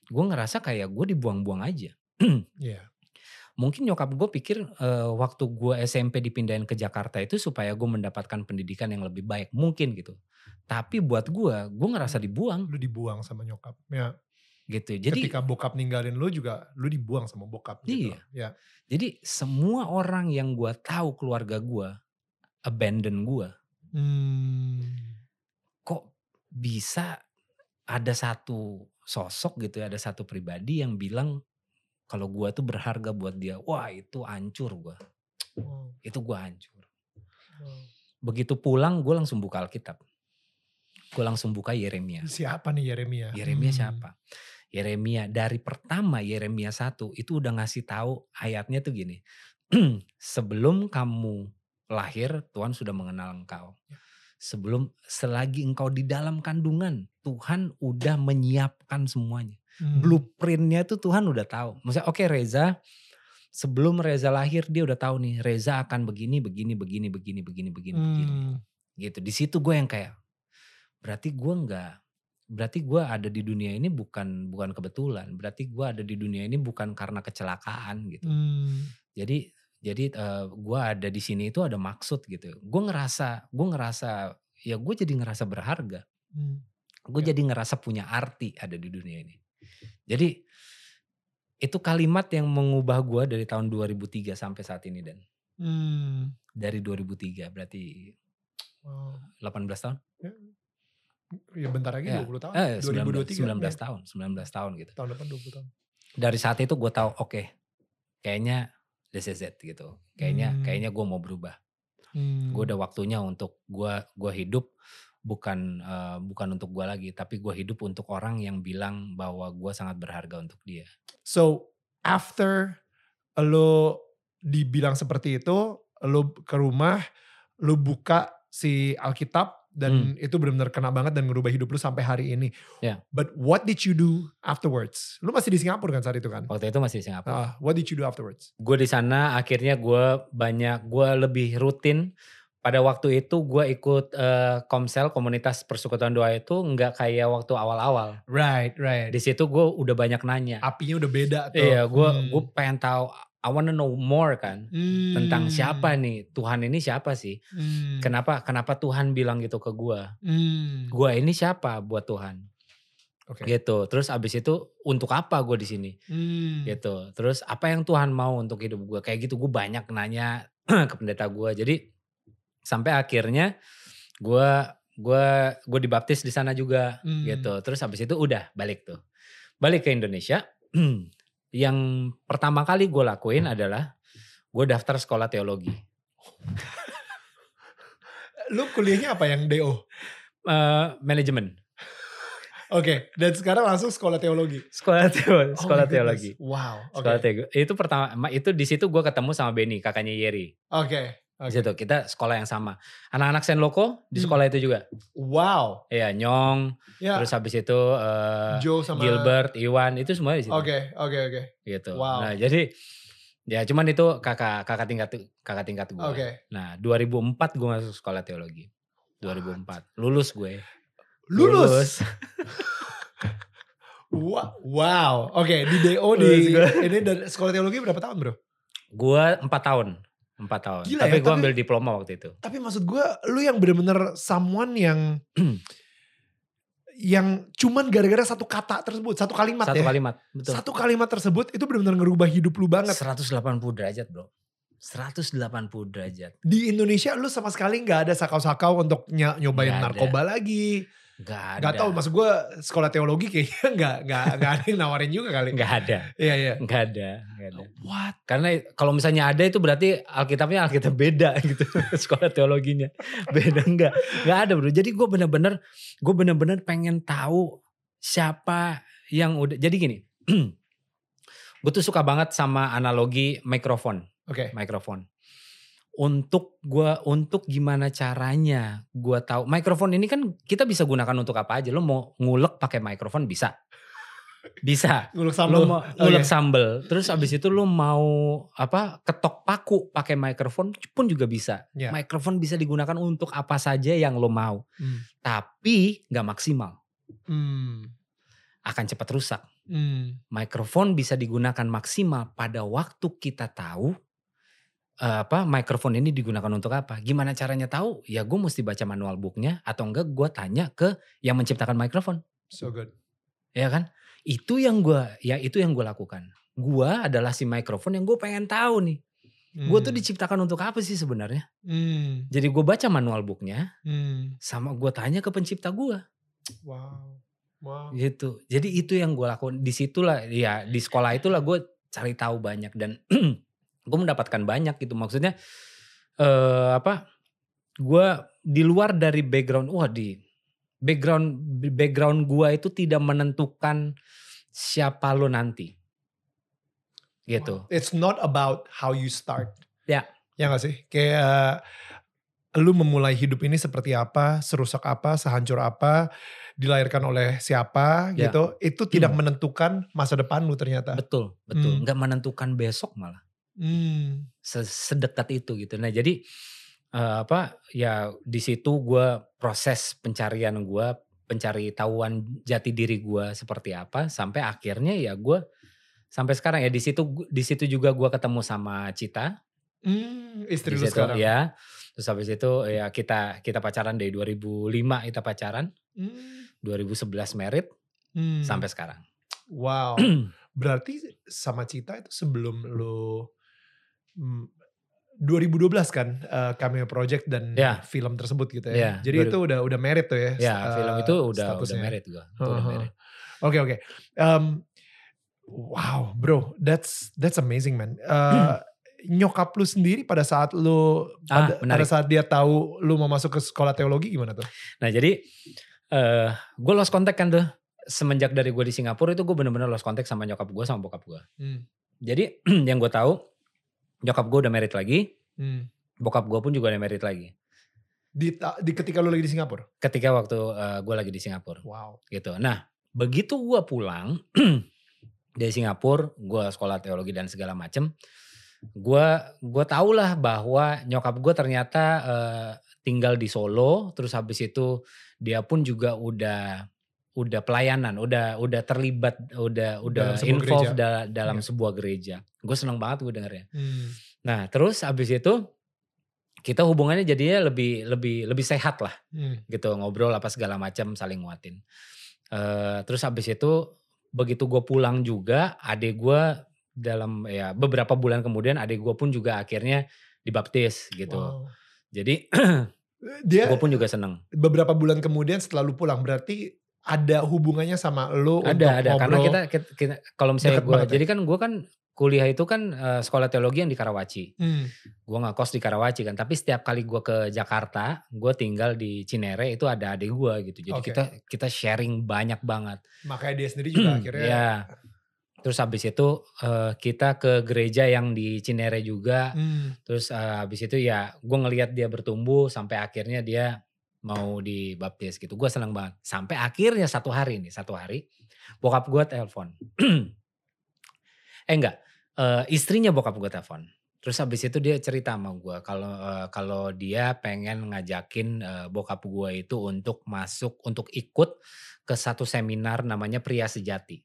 gue ngerasa kayak gue dibuang-buang aja Iya. (clears throat) mungkin nyokap gue pikir eh, waktu gue SMP dipindahin ke Jakarta itu supaya gue mendapatkan pendidikan yang lebih baik mungkin gitu tapi buat gue gue ngerasa dibuang Lu dibuang sama nyokap. Ya. Gitu jadi Ketika bokap ninggalin lu juga lu dibuang sama bokap gitu. Iya. Ya. jadi semua orang yang gue tahu keluarga gue abandon gue Hmm. kok bisa ada satu sosok gitu ya ada satu pribadi yang bilang kalau gue tuh berharga buat dia wah itu hancur gue Wow. itu gue hancur Wow. begitu pulang gue langsung buka Alkitab gue langsung buka Yeremia Siapa nih Yeremia? Yeremia Hmm. siapa Yeremia dari pertama Yeremia 1 itu udah ngasih tahu ayatnya tuh gini (clears throat) sebelum kamu lahir Tuhan sudah mengenal engkau Ya. sebelum selagi engkau di dalam kandungan Tuhan udah menyiapkan semuanya Hmm. blueprintnya itu Tuhan udah tahu. Maksudnya oke Reza, sebelum Reza lahir dia udah tahu nih Reza akan begini, begini, begini, begini, begini, begini, begini. Hmm. Gitu. Di situ gue yang kayak, berarti gue nggak, berarti gue ada di dunia ini bukan bukan kebetulan. Berarti gue ada di dunia ini bukan karena kecelakaan gitu. Hmm. Jadi jadi eh, gue ada di sini itu ada maksud gitu. Gue ngerasa, gue ngerasa, ya gue jadi ngerasa berharga Hmm. gue Ya. jadi ngerasa punya arti ada di dunia ini. Jadi itu kalimat yang mengubah gue dari tahun 2003 sampai saat ini dan Hmm. dari 2003 berarti Wow. 18 tahun. Ya bentar lagi Ya. 20 tahun. Eh, 19, 2023. 19 ya. tahun, 19 tahun gitu. Tahun depan 20 tahun. Dari saat itu gue tahu oke, kayaknya this is it gitu. Kayaknya Hmm. kayaknya gue mau berubah. Hmm. Gue udah waktunya untuk gue gua hidup bukan eh, bukan untuk gue lagi, tapi gue hidup untuk orang yang bilang bahwa gue sangat berharga untuk dia. So after lo dibilang seperti itu, lo ke rumah, lo buka si Alkitab dan itu benar-benar kena banget dan ngerubah hidup lo sampai hari ini. Ya. But what did you do afterwards? Lo masih di Singapura kan saat itu kan? Waktu itu masih di Singapura. Ah, what did you do afterwards? gue di sana akhirnya gue banyak gue lebih rutin pada waktu itu gue ikut eh, komsel komunitas persekutuan doa itu nggak kayak waktu awal-awal Right, right. di situ gue udah banyak nanya Apinya udah beda tuh. iya gue Hmm. gue pengen tahu I wanna know more kan Hmm. tentang siapa nih Tuhan ini siapa sih Hmm. kenapa kenapa Tuhan bilang gitu ke gue Hmm. gue ini siapa buat Tuhan Oke. gitu terus abis itu untuk apa gue di sini Hmm. gitu. Terus apa yang Tuhan mau untuk hidup gue kayak gitu gue banyak nanya (clears throat) ke pendeta gue. Jadi sampai akhirnya gue gue gue dibaptis di sana juga Hmm. gitu. Terus habis itu udah balik tuh. Balik ke Indonesia. (clears throat) yang pertama kali gue lakuin adalah gue daftar sekolah teologi. Lu kuliahnya apa yang DO? Eh, manajemen. Oke, dan sekarang langsung sekolah teologi. Sekolah teologi. Oh Sekolah teologi. Wow. Oke. Sekolah teologi. Itu pertama itu di situ gue ketemu sama Benny, kakaknya Yeri. Oke. Di oke. situ kita sekolah yang sama. Anak-anak Senloko di Hmm. sekolah itu juga. Wow. Iya, Nyong, Ya. terus habis itu eh, Joe sama Gilbert, Iwan, itu semua di situ. Oke, oke, oke. Gitu. Wow. Nah, jadi ya cuman itu kakak kakak tingkat kakak tingkat gue. Oke. Nah, 2004 gue masuk sekolah teologi. 2004. Lulus gue. Lulus. (laughs) Wa- Wow. Oke, di DO di Lulus ini dan sekolah teologi berapa tahun, Bro? Gue 4 tahun. 4 tahun. Gila tapi ya, gue ambil diploma waktu itu. Tapi maksud gue, lu yang bener-bener someone yang (clears throat) yang cuman gara-gara satu kata tersebut, satu kalimat Satu ya. kalimat, betul. Satu kalimat tersebut itu benar-benar ngerubah hidup lu banget. 180 derajat bro. 180 derajat. Di Indonesia lu sama sekali nggak ada sakau-sakau untuk ny- nyobain ada. narkoba lagi. Gak ada. Gak tahu, maksud gue sekolah teologi kayaknya (laughs) nggak nggak nggak ada yang nawarin juga kali. Gak ada. Iya iya. Gak ada. Gak ada. What? Karena kalau misalnya ada itu berarti Alkitabnya Alkitab beda (laughs) gitu. Sekolah teologinya. Beda enggak. Gak ada bro. Jadi gue bener-bener. Gue bener-bener pengen tahu siapa yang udah. Jadi gini. (clears throat) gue tuh suka banget sama analogi mikrofon. Oke. Mikrofon. Untuk gua untuk gimana caranya gua tahu mikrofon ini kan kita bisa gunakan untuk apa aja. Lo mau ngulek pakai mikrofon bisa. Bisa. Ngulek Lo sambal. mau ngulek sambel, terus abis itu lo mau apa ketok paku pakai mikrofon pun juga bisa. Ya. Mikrofon bisa digunakan untuk apa saja yang lo mau, Hmm. tapi nggak maksimal, Hmm. akan cepat rusak. Hmm. Mikrofon bisa digunakan maksimal pada waktu kita tahu apa mikrofon ini digunakan untuk apa. Gimana caranya tahu? Ya gue mesti baca manual booknya atau enggak gue tanya ke yang menciptakan mikrofon. So good. ya kan? Itu yang gue, ya itu yang gue lakukan. Gue adalah si mikrofon yang gue pengen tahu nih. Gue tuh Hmm. diciptakan untuk apa sih sebenarnya? Hmm. Jadi gue baca manual booknya, Hmm. sama gue tanya ke pencipta gue, Wow. Wow. gitu. Jadi itu yang gue lakukan. Di situlah, ya di sekolah itulah gue cari tahu banyak dan (clears throat) gue mendapatkan banyak gitu. Maksudnya eh apa? Gue di luar dari background, wah di background background gue itu tidak menentukan siapa lo nanti, gitu. It's not about how you start. Ya. Ya gak sih? Kayak lu memulai hidup ini seperti apa, serusak apa, sehancur apa, dilahirkan oleh siapa Ya. gitu. Itu tidak menentukan masa depan lu ternyata. Betul, betul. Hmm. Nggak menentukan besok malah. Hmm. Se- Sedekat itu gitu. Nah jadi eh, apa ya di situ gue proses pencarian gue, pencari tahuan jati diri gue seperti apa, sampai akhirnya ya gue sampai sekarang ya di situ di situ juga gue ketemu sama Cita. Hmm, istri lu sekarang. ya. Terus habis itu ya kita kita pacaran dari 2005 kita pacaran, Hmm. 2011 married Hmm. sampai sekarang. Wow. (clears throat) Berarti sama Cita itu sebelum lu 2012 kan eh, Cameo Project dan Ya. film tersebut gitu ya. Ya, Jadi itu udah udah merit tuh ya. Ya eh, film itu udah udah statusnya. married gue. Udah Heeh. married. Oke oke. Wow, bro, that's that's amazing man. Eh, (clears throat) nyokap lu sendiri pada saat lu Ah, pada, pada saat dia tahu lu mau masuk ke sekolah teologi gimana tuh? Nah jadi eh gue lost contact kan tuh semenjak dari gue di Singapura itu gue bener-bener lost contact sama nyokap gue sama bokap gue. Hmm. Jadi (clears throat) yang gue tahu nyokap gue udah married lagi, Hmm. bokap gue pun juga udah married lagi. Di, di ketika lu lagi di Singapura. Ketika waktu gue lagi di Singapura Wow. gitu. Nah begitu gue pulang (clears throat) dari Singapura, gue sekolah teologi dan segala macem, gue gue tau lah bahwa nyokap gue ternyata eh, tinggal di Solo, terus habis itu dia pun juga udah udah pelayanan, udah udah terlibat, udah udah Dalam involved da- dalam Iya. sebuah gereja. Gue seneng banget gue dengernya. Hmm. Nah terus habis itu kita hubungannya jadinya lebih lebih lebih sehat lah Hmm. gitu ngobrol apa segala macam saling nguatin. Eh terus habis itu begitu gue pulang juga adik gue dalam ya beberapa bulan kemudian adik gue pun juga akhirnya dibaptis gitu. Wow. Jadi Dia gue pun juga seneng. beberapa bulan kemudian setelah lu pulang berarti ada hubungannya sama untuk Ada ada karena kita, kita, kita- kalau misalnya gue ya? jadi kan gue kan kuliah itu kan eh, sekolah teologi yang di Karawaci. Hmm. Gue nggak kos di Karawaci kan, tapi setiap kali gue ke Jakarta, gue tinggal di Cinere itu ada adik gue gitu. Jadi Oke. kita kita sharing banyak banget. Makanya dia sendiri juga (clears throat) akhirnya Ya. Terus habis itu eh, kita ke gereja yang di Cinere juga. Hmm. Terus eh, habis itu ya gue ngelihat dia bertumbuh sampai akhirnya dia mau dibaptis gitu. Gue senang banget. Sampai akhirnya satu hari nih, satu hari bokap gue telepon. (clears throat) eh enggak, eh, istrinya bokap gue telepon. Terus habis itu dia cerita sama gue kalau eh, kalau dia pengen ngajakin eh, bokap gue itu untuk masuk untuk ikut ke satu seminar namanya Pria Sejati.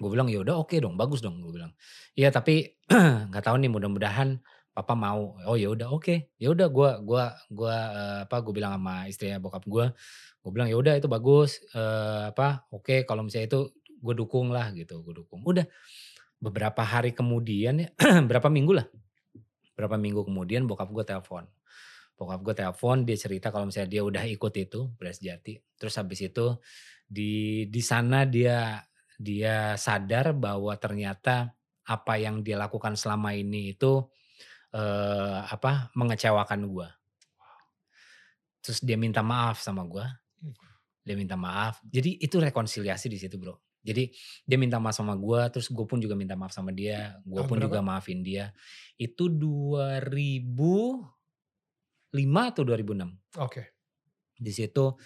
Gue bilang ya udah oke dong, bagus dong gue bilang. Iya tapi (clears throat) nggak tahu nih mudah-mudahan papa mau? Oh ya udah oke. Okay. ya udah gue gua gua uh, apa gue bilang sama istrinya bokap gue gue bilang ya udah itu bagus uh, apa oke okay, kalau misalnya itu gue dukung lah gitu gue dukung. Udah beberapa hari kemudian ya (clears throat) berapa minggu lah berapa minggu kemudian bokap gue telepon. Bokap gue telepon dia cerita kalau misalnya dia udah ikut itu beres jati. Terus habis itu di di sana dia dia sadar bahwa ternyata apa yang dia lakukan selama ini itu eh, apa mengecewakan gue terus dia minta maaf sama gue dia minta maaf jadi itu rekonsiliasi di situ bro jadi dia minta maaf sama gue, terus gue pun juga minta maaf sama dia, gue pun berapa? juga maafin dia. Itu 2005 atau 2006. Oke. Okay. Di situ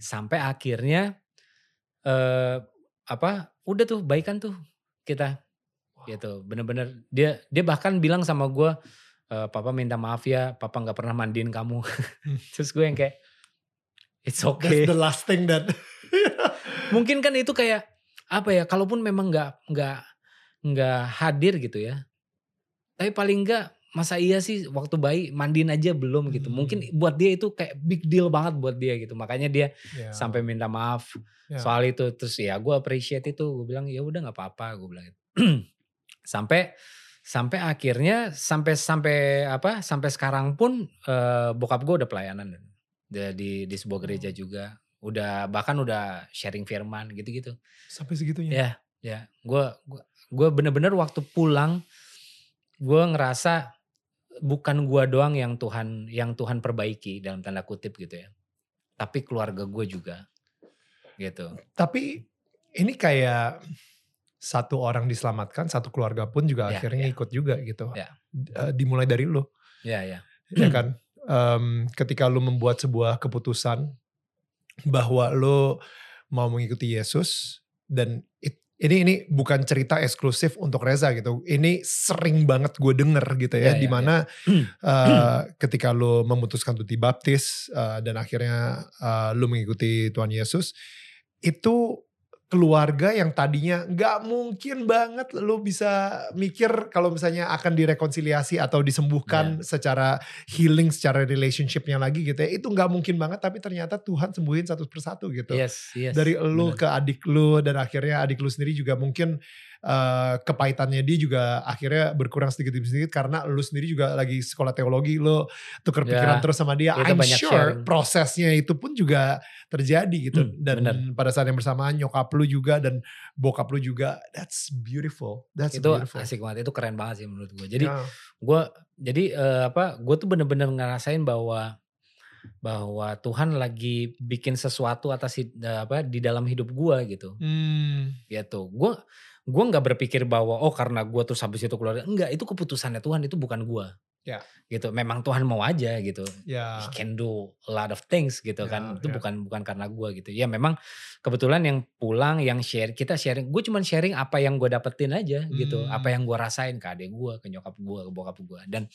sampai akhirnya eh apa? Udah tuh baikan tuh kita. Wow. Gitu. Bener-bener dia dia bahkan bilang sama gue, e, papa minta maaf ya, papa nggak pernah mandiin kamu. Hmm. (laughs) terus gue yang kayak It's okay. That's the last thing that (laughs) mungkin kan itu kayak apa ya kalaupun memang nggak nggak nggak hadir gitu ya tapi paling nggak masa iya sih waktu bayi mandiin aja belum gitu hmm. mungkin buat dia itu kayak big deal banget buat dia gitu makanya dia yeah. sampai minta maaf yeah. soal itu terus ya gue appreciate itu gue bilang ya udah nggak apa-apa gue bilang (clears throat) sampai sampai akhirnya sampai sampai apa sampai sekarang pun uh, bokap gue udah pelayanan di di, di sebuah gereja oh. juga udah bahkan udah sharing firman gitu-gitu. Sampai segitunya. Ya, ya. Gue gue bener-bener waktu pulang gue ngerasa bukan gue doang yang Tuhan yang Tuhan perbaiki dalam tanda kutip gitu ya. Tapi keluarga gue juga gitu. Tapi ini kayak satu orang diselamatkan, satu keluarga pun juga ya, akhirnya ya. ikut juga gitu. Ya. Dimulai dari lo. Ya, ya. (clears throat) Ya kan. Um, ketika lu membuat sebuah keputusan bahwa lo mau mengikuti Yesus dan it, ini ini bukan cerita eksklusif untuk Reza gitu. Ini sering banget gue denger gitu ya, yeah, ya, di mana yeah. uh, ketika lo memutuskan untuk dibaptis uh, dan akhirnya uh, lo mengikuti Tuhan Yesus, itu keluarga yang tadinya nggak mungkin banget lu bisa mikir kalau misalnya akan direkonsiliasi atau disembuhkan yeah. secara healing secara relationshipnya lagi gitu ya itu nggak mungkin banget tapi ternyata Tuhan sembuhin satu persatu gitu yes, yes, dari lu bener. ke adik lu dan akhirnya adik lu sendiri juga mungkin uh, kepahitannya dia juga akhirnya berkurang sedikit demi sedikit karena lu sendiri juga lagi sekolah teologi lu tukar pikiran ya, terus sama dia I'm sure sharing. prosesnya itu pun juga terjadi gitu hmm, dan bener. pada saat yang bersamaan nyokap lu juga dan bokap lu juga that's beautiful that's itu beautiful. asik banget itu keren banget sih menurut gue jadi ya. gue jadi uh, apa gue tuh bener-bener ngerasain bahwa bahwa Tuhan lagi bikin sesuatu atas apa di dalam hidup gue gitu. Hmm. Gitu. Gue gue nggak berpikir bahwa oh karena gue terus habis itu keluar. Enggak itu keputusannya Tuhan itu bukan gue ya. Gitu memang Tuhan mau aja gitu. Ya. He can do a lot of things gitu ya, kan. Itu ya. bukan bukan karena gue gitu. Ya memang kebetulan yang pulang yang share kita sharing gue cuma sharing apa yang gue dapetin aja hmm. gitu. Apa yang gue rasain ke adik gue ke nyokap gue ke bokap gue dan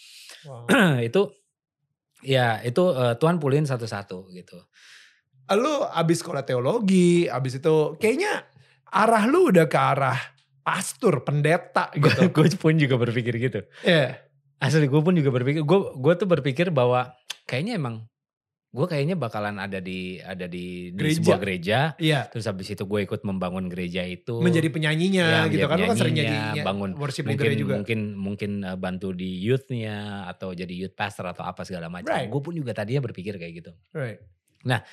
wow. (clears throat) itu ya itu uh, Tuhan pulihin satu-satu gitu. Lu abis sekolah teologi abis itu kayaknya arah lu udah ke arah pastor, pendeta (laughs) gitu. gue pun juga berpikir gitu. Iya. Yeah. Asli gue pun juga berpikir, gue gue tuh berpikir bahwa kayaknya emang gue kayaknya bakalan ada di ada di, gereja. di sebuah gereja. Iya. Terus habis itu gue ikut membangun gereja itu. Menjadi penyanyinya ya, gitu kan. kan sering nyanyi bangun worship mungkin, juga. Mungkin mungkin uh, bantu di youthnya atau jadi youth pastor atau apa segala macam. Right. Gue pun juga tadinya berpikir kayak gitu. Right. Nah,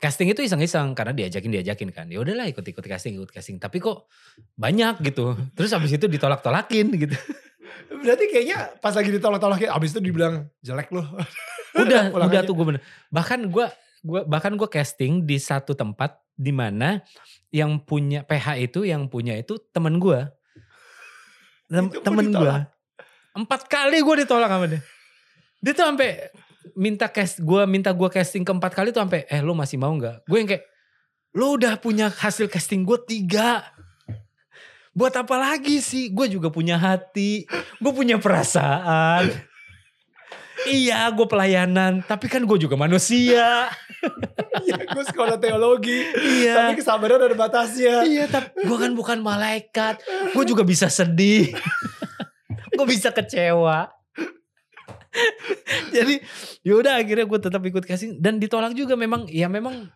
casting itu iseng-iseng karena diajakin diajakin kan. Ya udahlah ikut ikut casting ikut casting. Tapi kok banyak gitu. Terus abis itu ditolak tolakin gitu. (laughs) Berarti kayaknya pas lagi ditolak tolakin abis itu dibilang jelek loh. (laughs) Udah udah tuh gue bener. Bahkan gue gue bahkan gue casting di satu tempat di mana yang punya PH itu yang punya itu temen gue Tem temen gue empat kali gue ditolak sama dia. Dia tuh sampai minta cast gue minta gue casting keempat kali tuh sampai eh lo masih mau nggak? Gue yang kayak lo udah punya hasil casting gue tiga. Buat apa lagi sih? Gue juga punya hati. Gue punya perasaan. Iya gue pelayanan tapi kan gue juga manusia. (laughs) Iya gue sekolah teologi iya. tapi kesabaran ada batasnya. Iya tapi gue kan bukan malaikat. Gue juga bisa sedih. (laughs) Gue bisa kecewa (laughs) Jadi yaudah akhirnya gue tetap ikut casting dan ditolak juga memang ya memang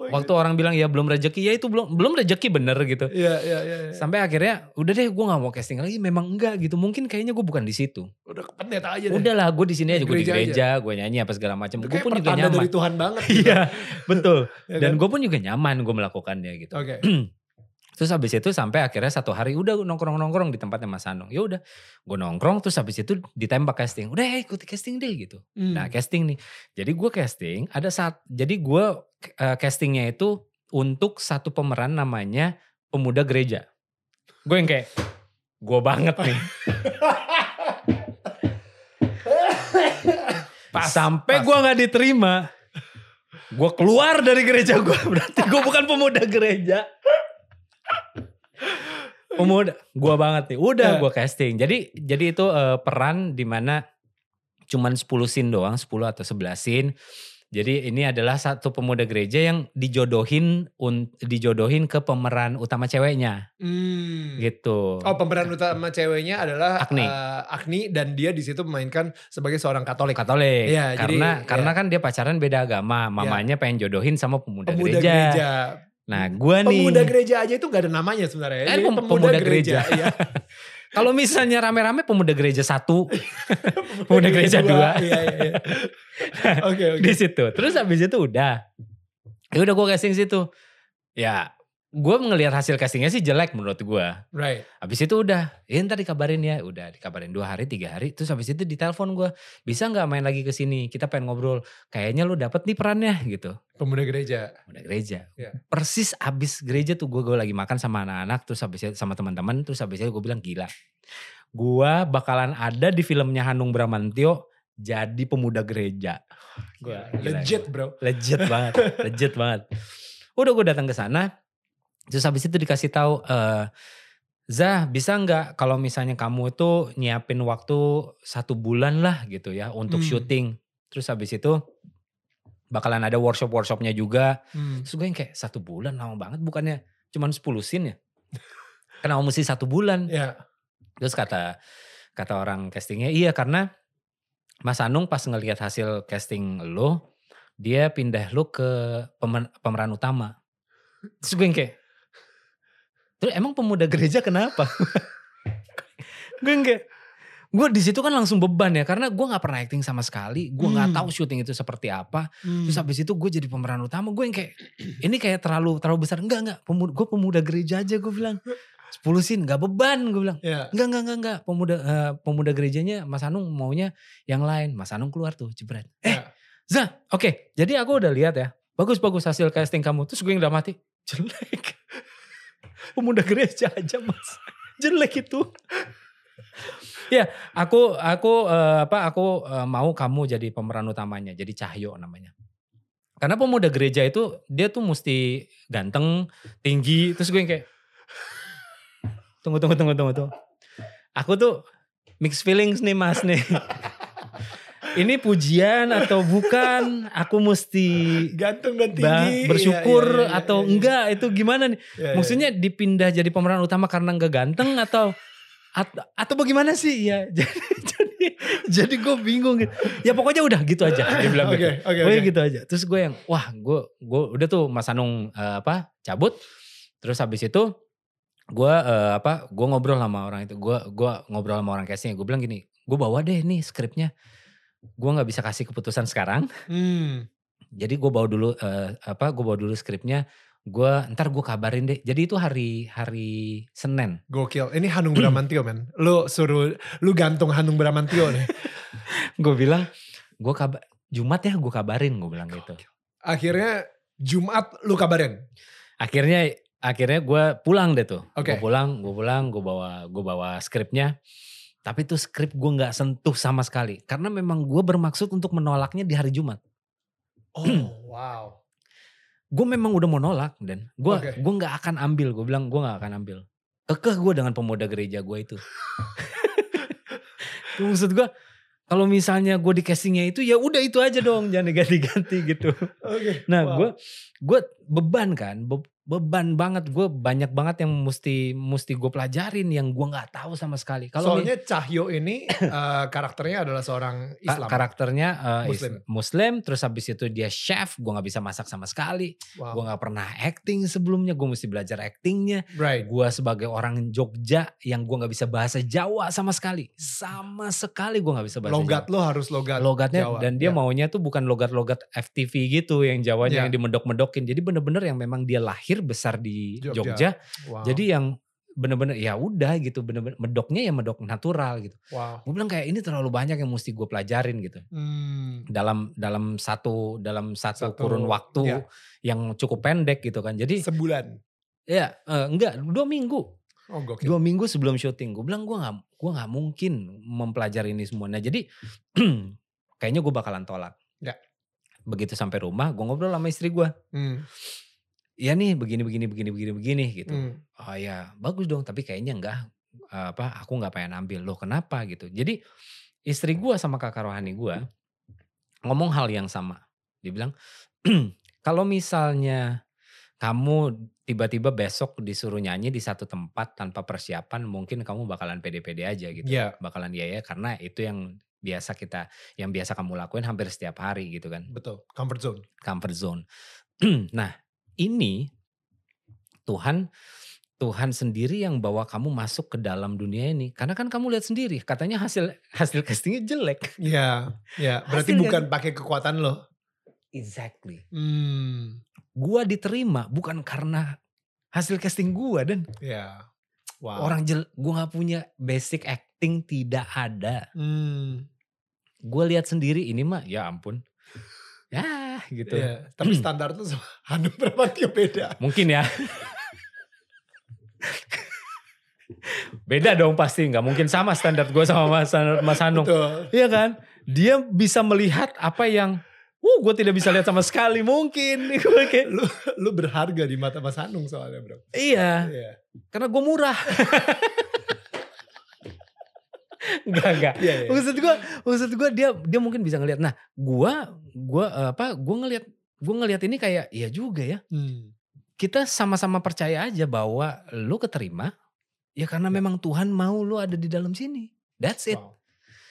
Oh waktu orang bilang ya belum rezeki ya itu belum belum rezeki bener gitu. God. Iya, iya, iya. iya. Sampai akhirnya udah deh gue nggak mau casting lagi memang enggak gitu. Mungkin kayaknya gue bukan di situ. Udah pendeta aja deh. Udahlah gue di sini aja gue di Gereja gue nyanyi apa segala macam. Gue kayak pun juga nyaman. dari Tuhan banget. (laughs) gitu. Iya betul. (laughs) Ya Dan kan? gue pun juga nyaman gue melakukannya gitu. Oke. (clears throat) Terus habis itu sampai akhirnya satu hari udah nongkrong-nongkrong di tempatnya Mas Anung. Ya udah, gue nongkrong terus habis itu ditembak casting. Udah ya ikut casting deh gitu. Hmm. Nah casting nih. Jadi gue casting ada saat jadi gue eh, castingnya itu untuk satu pemeran namanya pemuda gereja. Gue yang kayak gue banget nih. Pas, Sampai gue nggak diterima, gue keluar dari gereja gue. Berarti gue bukan pemuda gereja. Pemuda, gue banget nih. Udah Ya. gue casting. Jadi jadi itu eh, peran di mana cuman 10 scene doang, 10 atau 11 scene. Jadi ini adalah satu pemuda gereja yang dijodohin un- dijodohin ke pemeran utama ceweknya Hmm. gitu. Oh pemeran utama ceweknya adalah Agni. eh, Agni dan dia di situ memainkan sebagai seorang Katolik. Katolik. Iya, jadi, karena iya. karena kan dia pacaran beda agama. Mamanya pengen jodohin sama pemuda, Pemuda gereja. gereja. Nah, gua nih Pemuda gereja aja itu gak ada namanya sebenarnya. Eh, pem- pemuda gereja. Iya. (laughs) kalau misalnya rame-rame pemuda gereja satu, (laughs) Pemuda gereja dua. Iya, iya, iya. (laughs) Oke, oke. di situ. Terus habis itu udah, ya udah gue casting situ. Ya, gue ngelihat hasil castingnya sih jelek menurut gue. Right. Habis itu udah, ya ntar dikabarin ya, udah dikabarin dua hari, tiga hari. Terus habis itu ditelepon gue, bisa nggak main lagi ke sini? Kita pengen ngobrol. Kayaknya lu dapet nih perannya gitu. Pemuda gereja. Udah gereja. Iya. Persis abis gereja tuh gue gue lagi makan sama anak-anak terus habis itu sama teman-teman terus habis itu gue bilang gila. Gua bakalan ada di filmnya Hanung Bramantio jadi pemuda gereja. Gua gila, Legit bro. legit banget, legit banget. (laughs) Udah gue datang ke sana, terus habis itu dikasih tahu, eh Zah bisa nggak kalau misalnya kamu itu nyiapin waktu satu bulan lah gitu ya untuk Hmm. syuting. Terus habis itu bakalan ada workshop-workshopnya juga. Hmm. Terus gue yang kayak satu bulan lama banget bukannya cuman 10 scene ya. (laughs) Kenapa mesti satu bulan? Ya. Terus kata kata orang castingnya iya karena Mas Anung pas ngelihat hasil casting lo, dia pindah lo ke pemer- pemeran utama. Terus gue yang kayak, terus emang pemuda gereja kenapa? gue kayak, gue di situ kan langsung beban ya karena gue nggak pernah acting sama sekali, gue nggak Hmm. tahu syuting itu seperti apa. Hmm. Terus habis itu gue jadi pemeran utama, gue yang kayak, (clears throat) ini kayak terlalu terlalu besar. Enggak enggak, pemuda, gue pemuda gereja aja gue bilang. 10 scene gak beban gue bilang. Ya. Enggak, enggak, enggak, enggak. Pemuda eh, pemuda gerejanya Mas Anung maunya yang lain. Mas Anung keluar tuh, jebret. Eh, Ya. Zah, oke. Jadi aku udah lihat ya. Bagus-bagus hasil casting kamu. Terus gue yang udah mati. Jelek. Pemuda gereja aja mas. Jelek itu. (laughs) ya, aku aku eh, apa aku eh, mau kamu jadi pemeran utamanya. Jadi Cahyo namanya. Karena pemuda gereja itu dia tuh mesti ganteng, tinggi. Terus gue yang kayak (laughs) tunggu tunggu tunggu tunggu tunggu. Aku tuh mixed feelings nih mas nih. (laughs) Ini pujian atau bukan? Aku mesti Ganteng dan tinggi. bersyukur Iya, iya, iya, atau iya, iya. enggak? Itu gimana nih? Iya. Maksudnya dipindah jadi pemeran utama karena enggak ganteng atau atau, atau bagaimana sih? Ya (laughs) jadi jadi jadi gue bingung gitu. Ya pokoknya udah gitu aja. Dia bilang (laughs) Oke, gitu. oke, Pokoknya oke. gitu aja. Terus gue yang wah gue gue udah tuh Mas Anung eh, apa cabut. Terus habis itu gue eh, apa gue ngobrol sama orang itu. Gue gua ngobrol sama orang casting. Gue bilang gini, gue bawa deh nih skripnya. Gue nggak bisa kasih keputusan sekarang. Hmm. Jadi gue bawa dulu eh, apa? Gue bawa dulu skripnya. Gue ntar gue kabarin deh. Jadi itu hari hari Senin. Gokil. Ini Hanung Bramantio men. Lu suruh, lu gantung Hanung Bramantio nih. (laughs) gue bilang gue kabar Jumat ya gue kabarin. Gue bilang gitu. Akhirnya Jumat lu kabarin. Akhirnya akhirnya gue pulang deh tuh. Oke. Gue pulang, gue pulang, gue bawa gue bawa skripnya. Tapi tuh skrip gue nggak sentuh sama sekali. Karena memang gue bermaksud untuk menolaknya di hari Jumat. Oh (clears throat) wow. Gue memang udah mau nolak dan gue Oke. gue nggak akan ambil. Gue bilang gue nggak akan ambil. Kekeh gue dengan pemuda gereja gue (laughs) itu. Maksud gue kalau misalnya gue di castingnya itu ya udah itu aja dong jangan diganti-ganti gitu. Oke. Nah wow. gue gue beban kan be- beban banget gue banyak banget yang mesti mesti gue pelajarin yang gue nggak tahu sama sekali kalau Soalnya Cahyo ini (coughs) eh, karakternya adalah seorang Ka- Islam. karakternya uh, is- Muslim. Muslim. terus habis itu dia chef gue nggak bisa masak sama sekali Wow. gue nggak pernah acting sebelumnya gue mesti belajar actingnya Right. gue sebagai orang Jogja yang gue nggak bisa bahasa Jawa sama sekali sama sekali gue nggak bisa bahasa Logat Jawa lo harus logat. logatnya Jawa, dan dia ya. maunya tuh bukan logat-logat FTV gitu yang Jawanya Ya. yang dimedok-medokin jadi bener-bener yang memang dia lahir besar di Jogja. Jogja, Wow. jadi yang bener-bener ya udah gitu bener-bener medoknya ya medok natural gitu wow. gue bilang kayak ini terlalu banyak yang mesti gue pelajarin gitu Hmm. dalam dalam satu dalam satu, Satu, kurun waktu ya. yang cukup pendek gitu kan jadi Sebulan. ya eh, enggak dua minggu Oh gokil. dua minggu sebelum syuting gue bilang gue nggak gue nggak mungkin mempelajari ini semua nah jadi (clears throat) kayaknya gue bakalan tolak Ya. begitu sampai rumah gue ngobrol sama istri gue Hmm. Ya nih begini begini begini begini begini gitu Hmm. oh ya bagus dong tapi kayaknya enggak apa aku nggak pengen ambil loh kenapa gitu jadi istri gue sama kakak rohani gue ngomong hal yang sama dia bilang (clears throat) kalau misalnya kamu tiba-tiba besok disuruh nyanyi di satu tempat tanpa persiapan mungkin kamu bakalan pede-pede aja gitu Iya. bakalan ya ya karena itu yang biasa kita yang biasa kamu lakuin hampir setiap hari gitu kan Betul. Comfort zone. comfort zone. (clears throat) nah, ini Tuhan Tuhan sendiri yang bawa kamu masuk ke dalam dunia ini. Karena kan kamu lihat sendiri, katanya hasil hasil castingnya jelek. Iya. (laughs) Ya. Berarti Hasil bukan pakai kekuatan lo. Exactly. Hmm. Gua diterima bukan karena hasil casting gua dan Ya. Wow. orang jel, gua nggak punya basic acting tidak ada. Hmm. Gua lihat sendiri ini mah ya ampun. Ya gitu. Iya. Tapi standar tuh sama (laughs) Hanum Bramantio beda. Mungkin ya. Beda dong pasti, nggak mungkin sama standar gue sama Mas, Mas Hanung. Betul. Iya kan? Dia bisa melihat apa yang, uh gue tidak bisa lihat sama sekali mungkin. (laughs) Lu, lu berharga di mata Mas Hanung soalnya bro. iya, Iya. karena gue murah. (laughs) Enggak, enggak. Iya. iya. Maksud gue, maksud gue dia dia mungkin bisa ngelihat. Nah, gua gua eh, apa? Gua ngelihat gua ngelihat ini kayak iya juga ya. Hmm. Kita sama-sama percaya aja bahwa lu keterima ya karena memang Tuhan mau lu ada di dalam sini. That's it. Wow.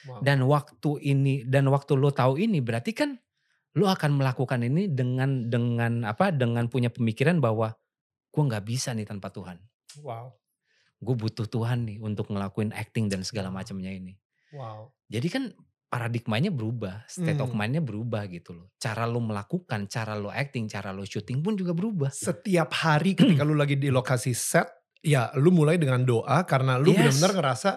Wow. Dan waktu ini dan waktu lu tahu ini berarti kan lu akan melakukan ini dengan dengan apa? Dengan punya pemikiran bahwa gua nggak bisa nih tanpa Tuhan. wow. Gue butuh Tuhan nih untuk ngelakuin acting dan segala macamnya ini. Wow. Jadi kan paradigmanya berubah, state of Hmm. mindnya berubah gitu loh. Cara lo melakukan, cara lo acting, cara lo syuting pun juga berubah. Setiap hari ketika lu lagi di lokasi set, ya lu mulai dengan doa karena lu Yes. benar-benar ngerasa,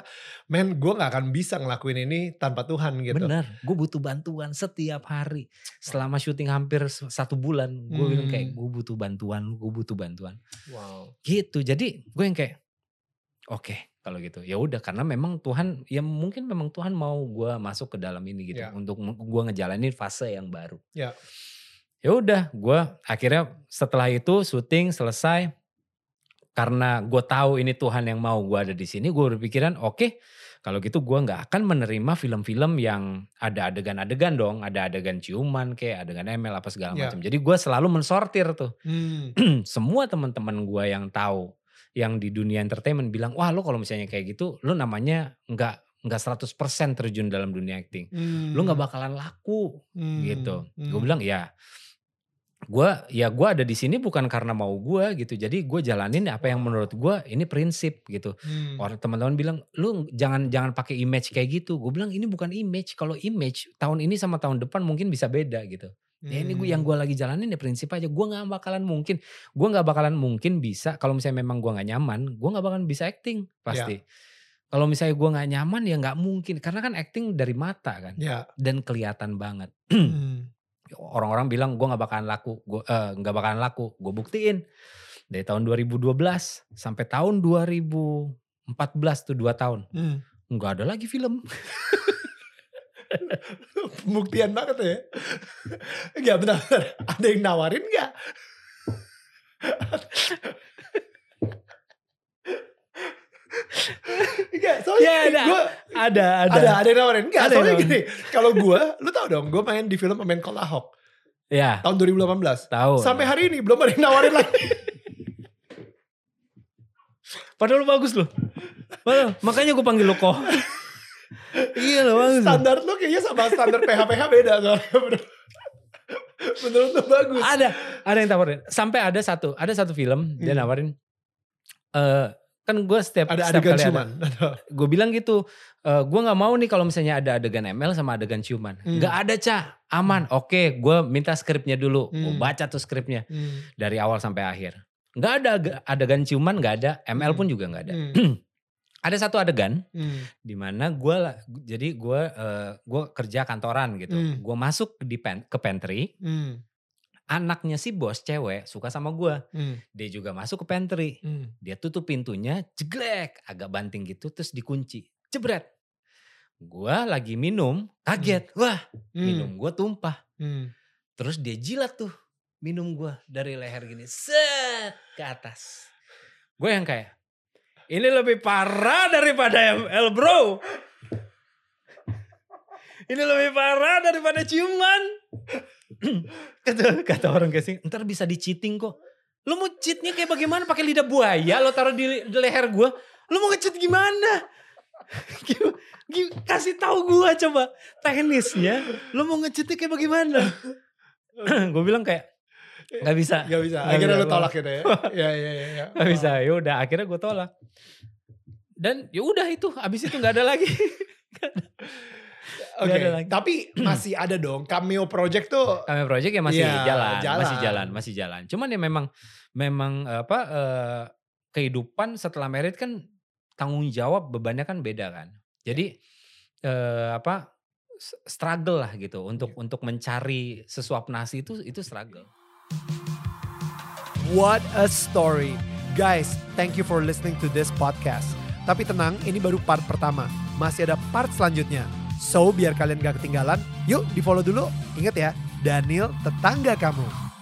men gue gak akan bisa ngelakuin ini tanpa Tuhan gitu. Bener, gue butuh bantuan setiap hari. Selama syuting hampir satu bulan, gue bilang kayak Hmm. gue butuh bantuan, gue butuh bantuan. Wow. Gitu. Jadi gue yang kayak, oke kalau gitu. Ya udah karena memang Tuhan, ya mungkin memang Tuhan mau gue masuk ke dalam ini gitu, Ya. untuk gue ngejalanin fase yang baru. Ya. Ya udah, gue akhirnya setelah itu syuting selesai. Karena gue tahu ini Tuhan yang mau gue ada di sini, gue berpikiran oke. kalau gitu gue nggak akan menerima film-film yang ada adegan-adegan dong, ada adegan ciuman kayak adegan ML apa segala Ya. macam. Jadi gue selalu mensortir tuh. Hmm. (clears throat) Semua teman-teman gue yang tahu, yang di dunia entertainment bilang, wah lo kalau misalnya kayak gitu, lo namanya nggak nggak 100% terjun dalam dunia acting. Hmm. Lo nggak bakalan laku Hmm. gitu. Gue Hmm. bilang ya, gue ya gue ada di sini bukan karena mau gue gitu. Jadi gue jalanin apa yang menurut gue ini prinsip gitu. Hmm. Orang teman-teman bilang lu jangan jangan pakai image kayak gitu. Gue bilang ini bukan image. Kalau image tahun ini sama tahun depan mungkin bisa beda gitu. Ya ini gue yang Hmm. gue lagi jalanin ya prinsip aja. Gue nggak bakalan mungkin, gue nggak bakalan mungkin bisa. Kalau misalnya memang gue nggak nyaman, gue nggak bakalan bisa acting pasti. Kalau misalnya gue nggak nyaman ya nggak mungkin. Karena kan acting dari mata kan Ya. dan kelihatan banget. Hmm. (clears throat) Orang-orang bilang gue nggak bakalan laku, gue eh, nggak bakalan laku. Gue buktiin dari tahun 2012 sampai tahun 2014 tuh dua tahun Hmm. nggak ada lagi film. (laughs) Pembuktian banget ya. Enggak benar, benar. Ada yang nawarin enggak? Enggak, soalnya Ya, ada. gue Ada, ada. ada yang nawarin. Enggak, Ada soalnya gini. Kalau gue, lu tau dong, gue main di film pemain Call Ahok Ya, tahun 2018. tahu. Sampai hari ini belum ada yang nawarin lagi. Padahal lu bagus loh. Padahal, makanya gue panggil lo kok. Iya loh loh. Standar lu kayaknya sama standar PH-PH beda soalnya bro. Menurut lu bagus. Ada, ada yang tawarin. Sampai ada satu, ada satu film dia Hmm. nawarin. eh kan gue setiap Ada setiap adegan kali ada- ciuman. gue bilang gitu, eh gue nggak mau nih kalau misalnya ada adegan ML sama adegan ciuman. Hmm. Nggak ada cah, aman. Oke, gue minta skripnya dulu. Gue Hmm. baca tuh skripnya Hmm. dari awal sampai akhir. Nggak ada adegan ciuman, nggak ada. ML pun juga nggak ada. Hmm. (clears throat) Ada satu adegan Hmm. di mana gue jadi gue eh, gue kerja kantoran gitu. Hmm. Gue masuk di pen, ke pantry. Hmm. Anaknya si bos cewek suka sama gue. Hmm. Dia juga masuk ke pantry. Hmm. Dia tutup pintunya, jeglek, agak banting gitu, terus dikunci, jebret. Gua lagi minum, kaget, wah Hmm. minum gua tumpah. Hmm. Terus dia jilat tuh minum gua dari leher gini, set ke atas. Gue yang kayak, ini lebih parah daripada ML bro. Ini lebih parah daripada ciuman. kata, kata orang casing, ntar bisa di kok. Lu mau cheatnya kayak bagaimana? Pakai lidah buaya lo taruh di, leher gue. Lu mau nge-cheat gimana? (laughs) Gim- gim- Kasih tahu gue coba teknisnya. Lu mau nge-cheatnya kayak bagaimana? (clears throat) gue bilang kayak nggak bisa. Gak bisa. Akhirnya lu tolak gitu ya. (laughs) Iya iya iya. Ya. Gak bisa. Ya udah akhirnya gue tolak. Dan ya udah itu, abis itu nggak ada lagi. (laughs) Oke. Ada lagi. Tapi (clears throat) masih ada dong cameo project tuh. Kami project ya masih Iya, jalan, jalan. masih jalan, masih jalan. Cuman ya memang memang apa eh, kehidupan setelah merit kan tanggung jawab bebannya kan beda kan. Jadi eh, apa struggle lah gitu untuk untuk mencari sesuap nasi itu itu struggle. What a story. Guys, thank you for listening to this podcast. Tapi tenang, ini baru part pertama. Masih ada part selanjutnya. So, biar kalian gak ketinggalan, yuk di follow dulu. Ingat ya, Daniel tetangga kamu.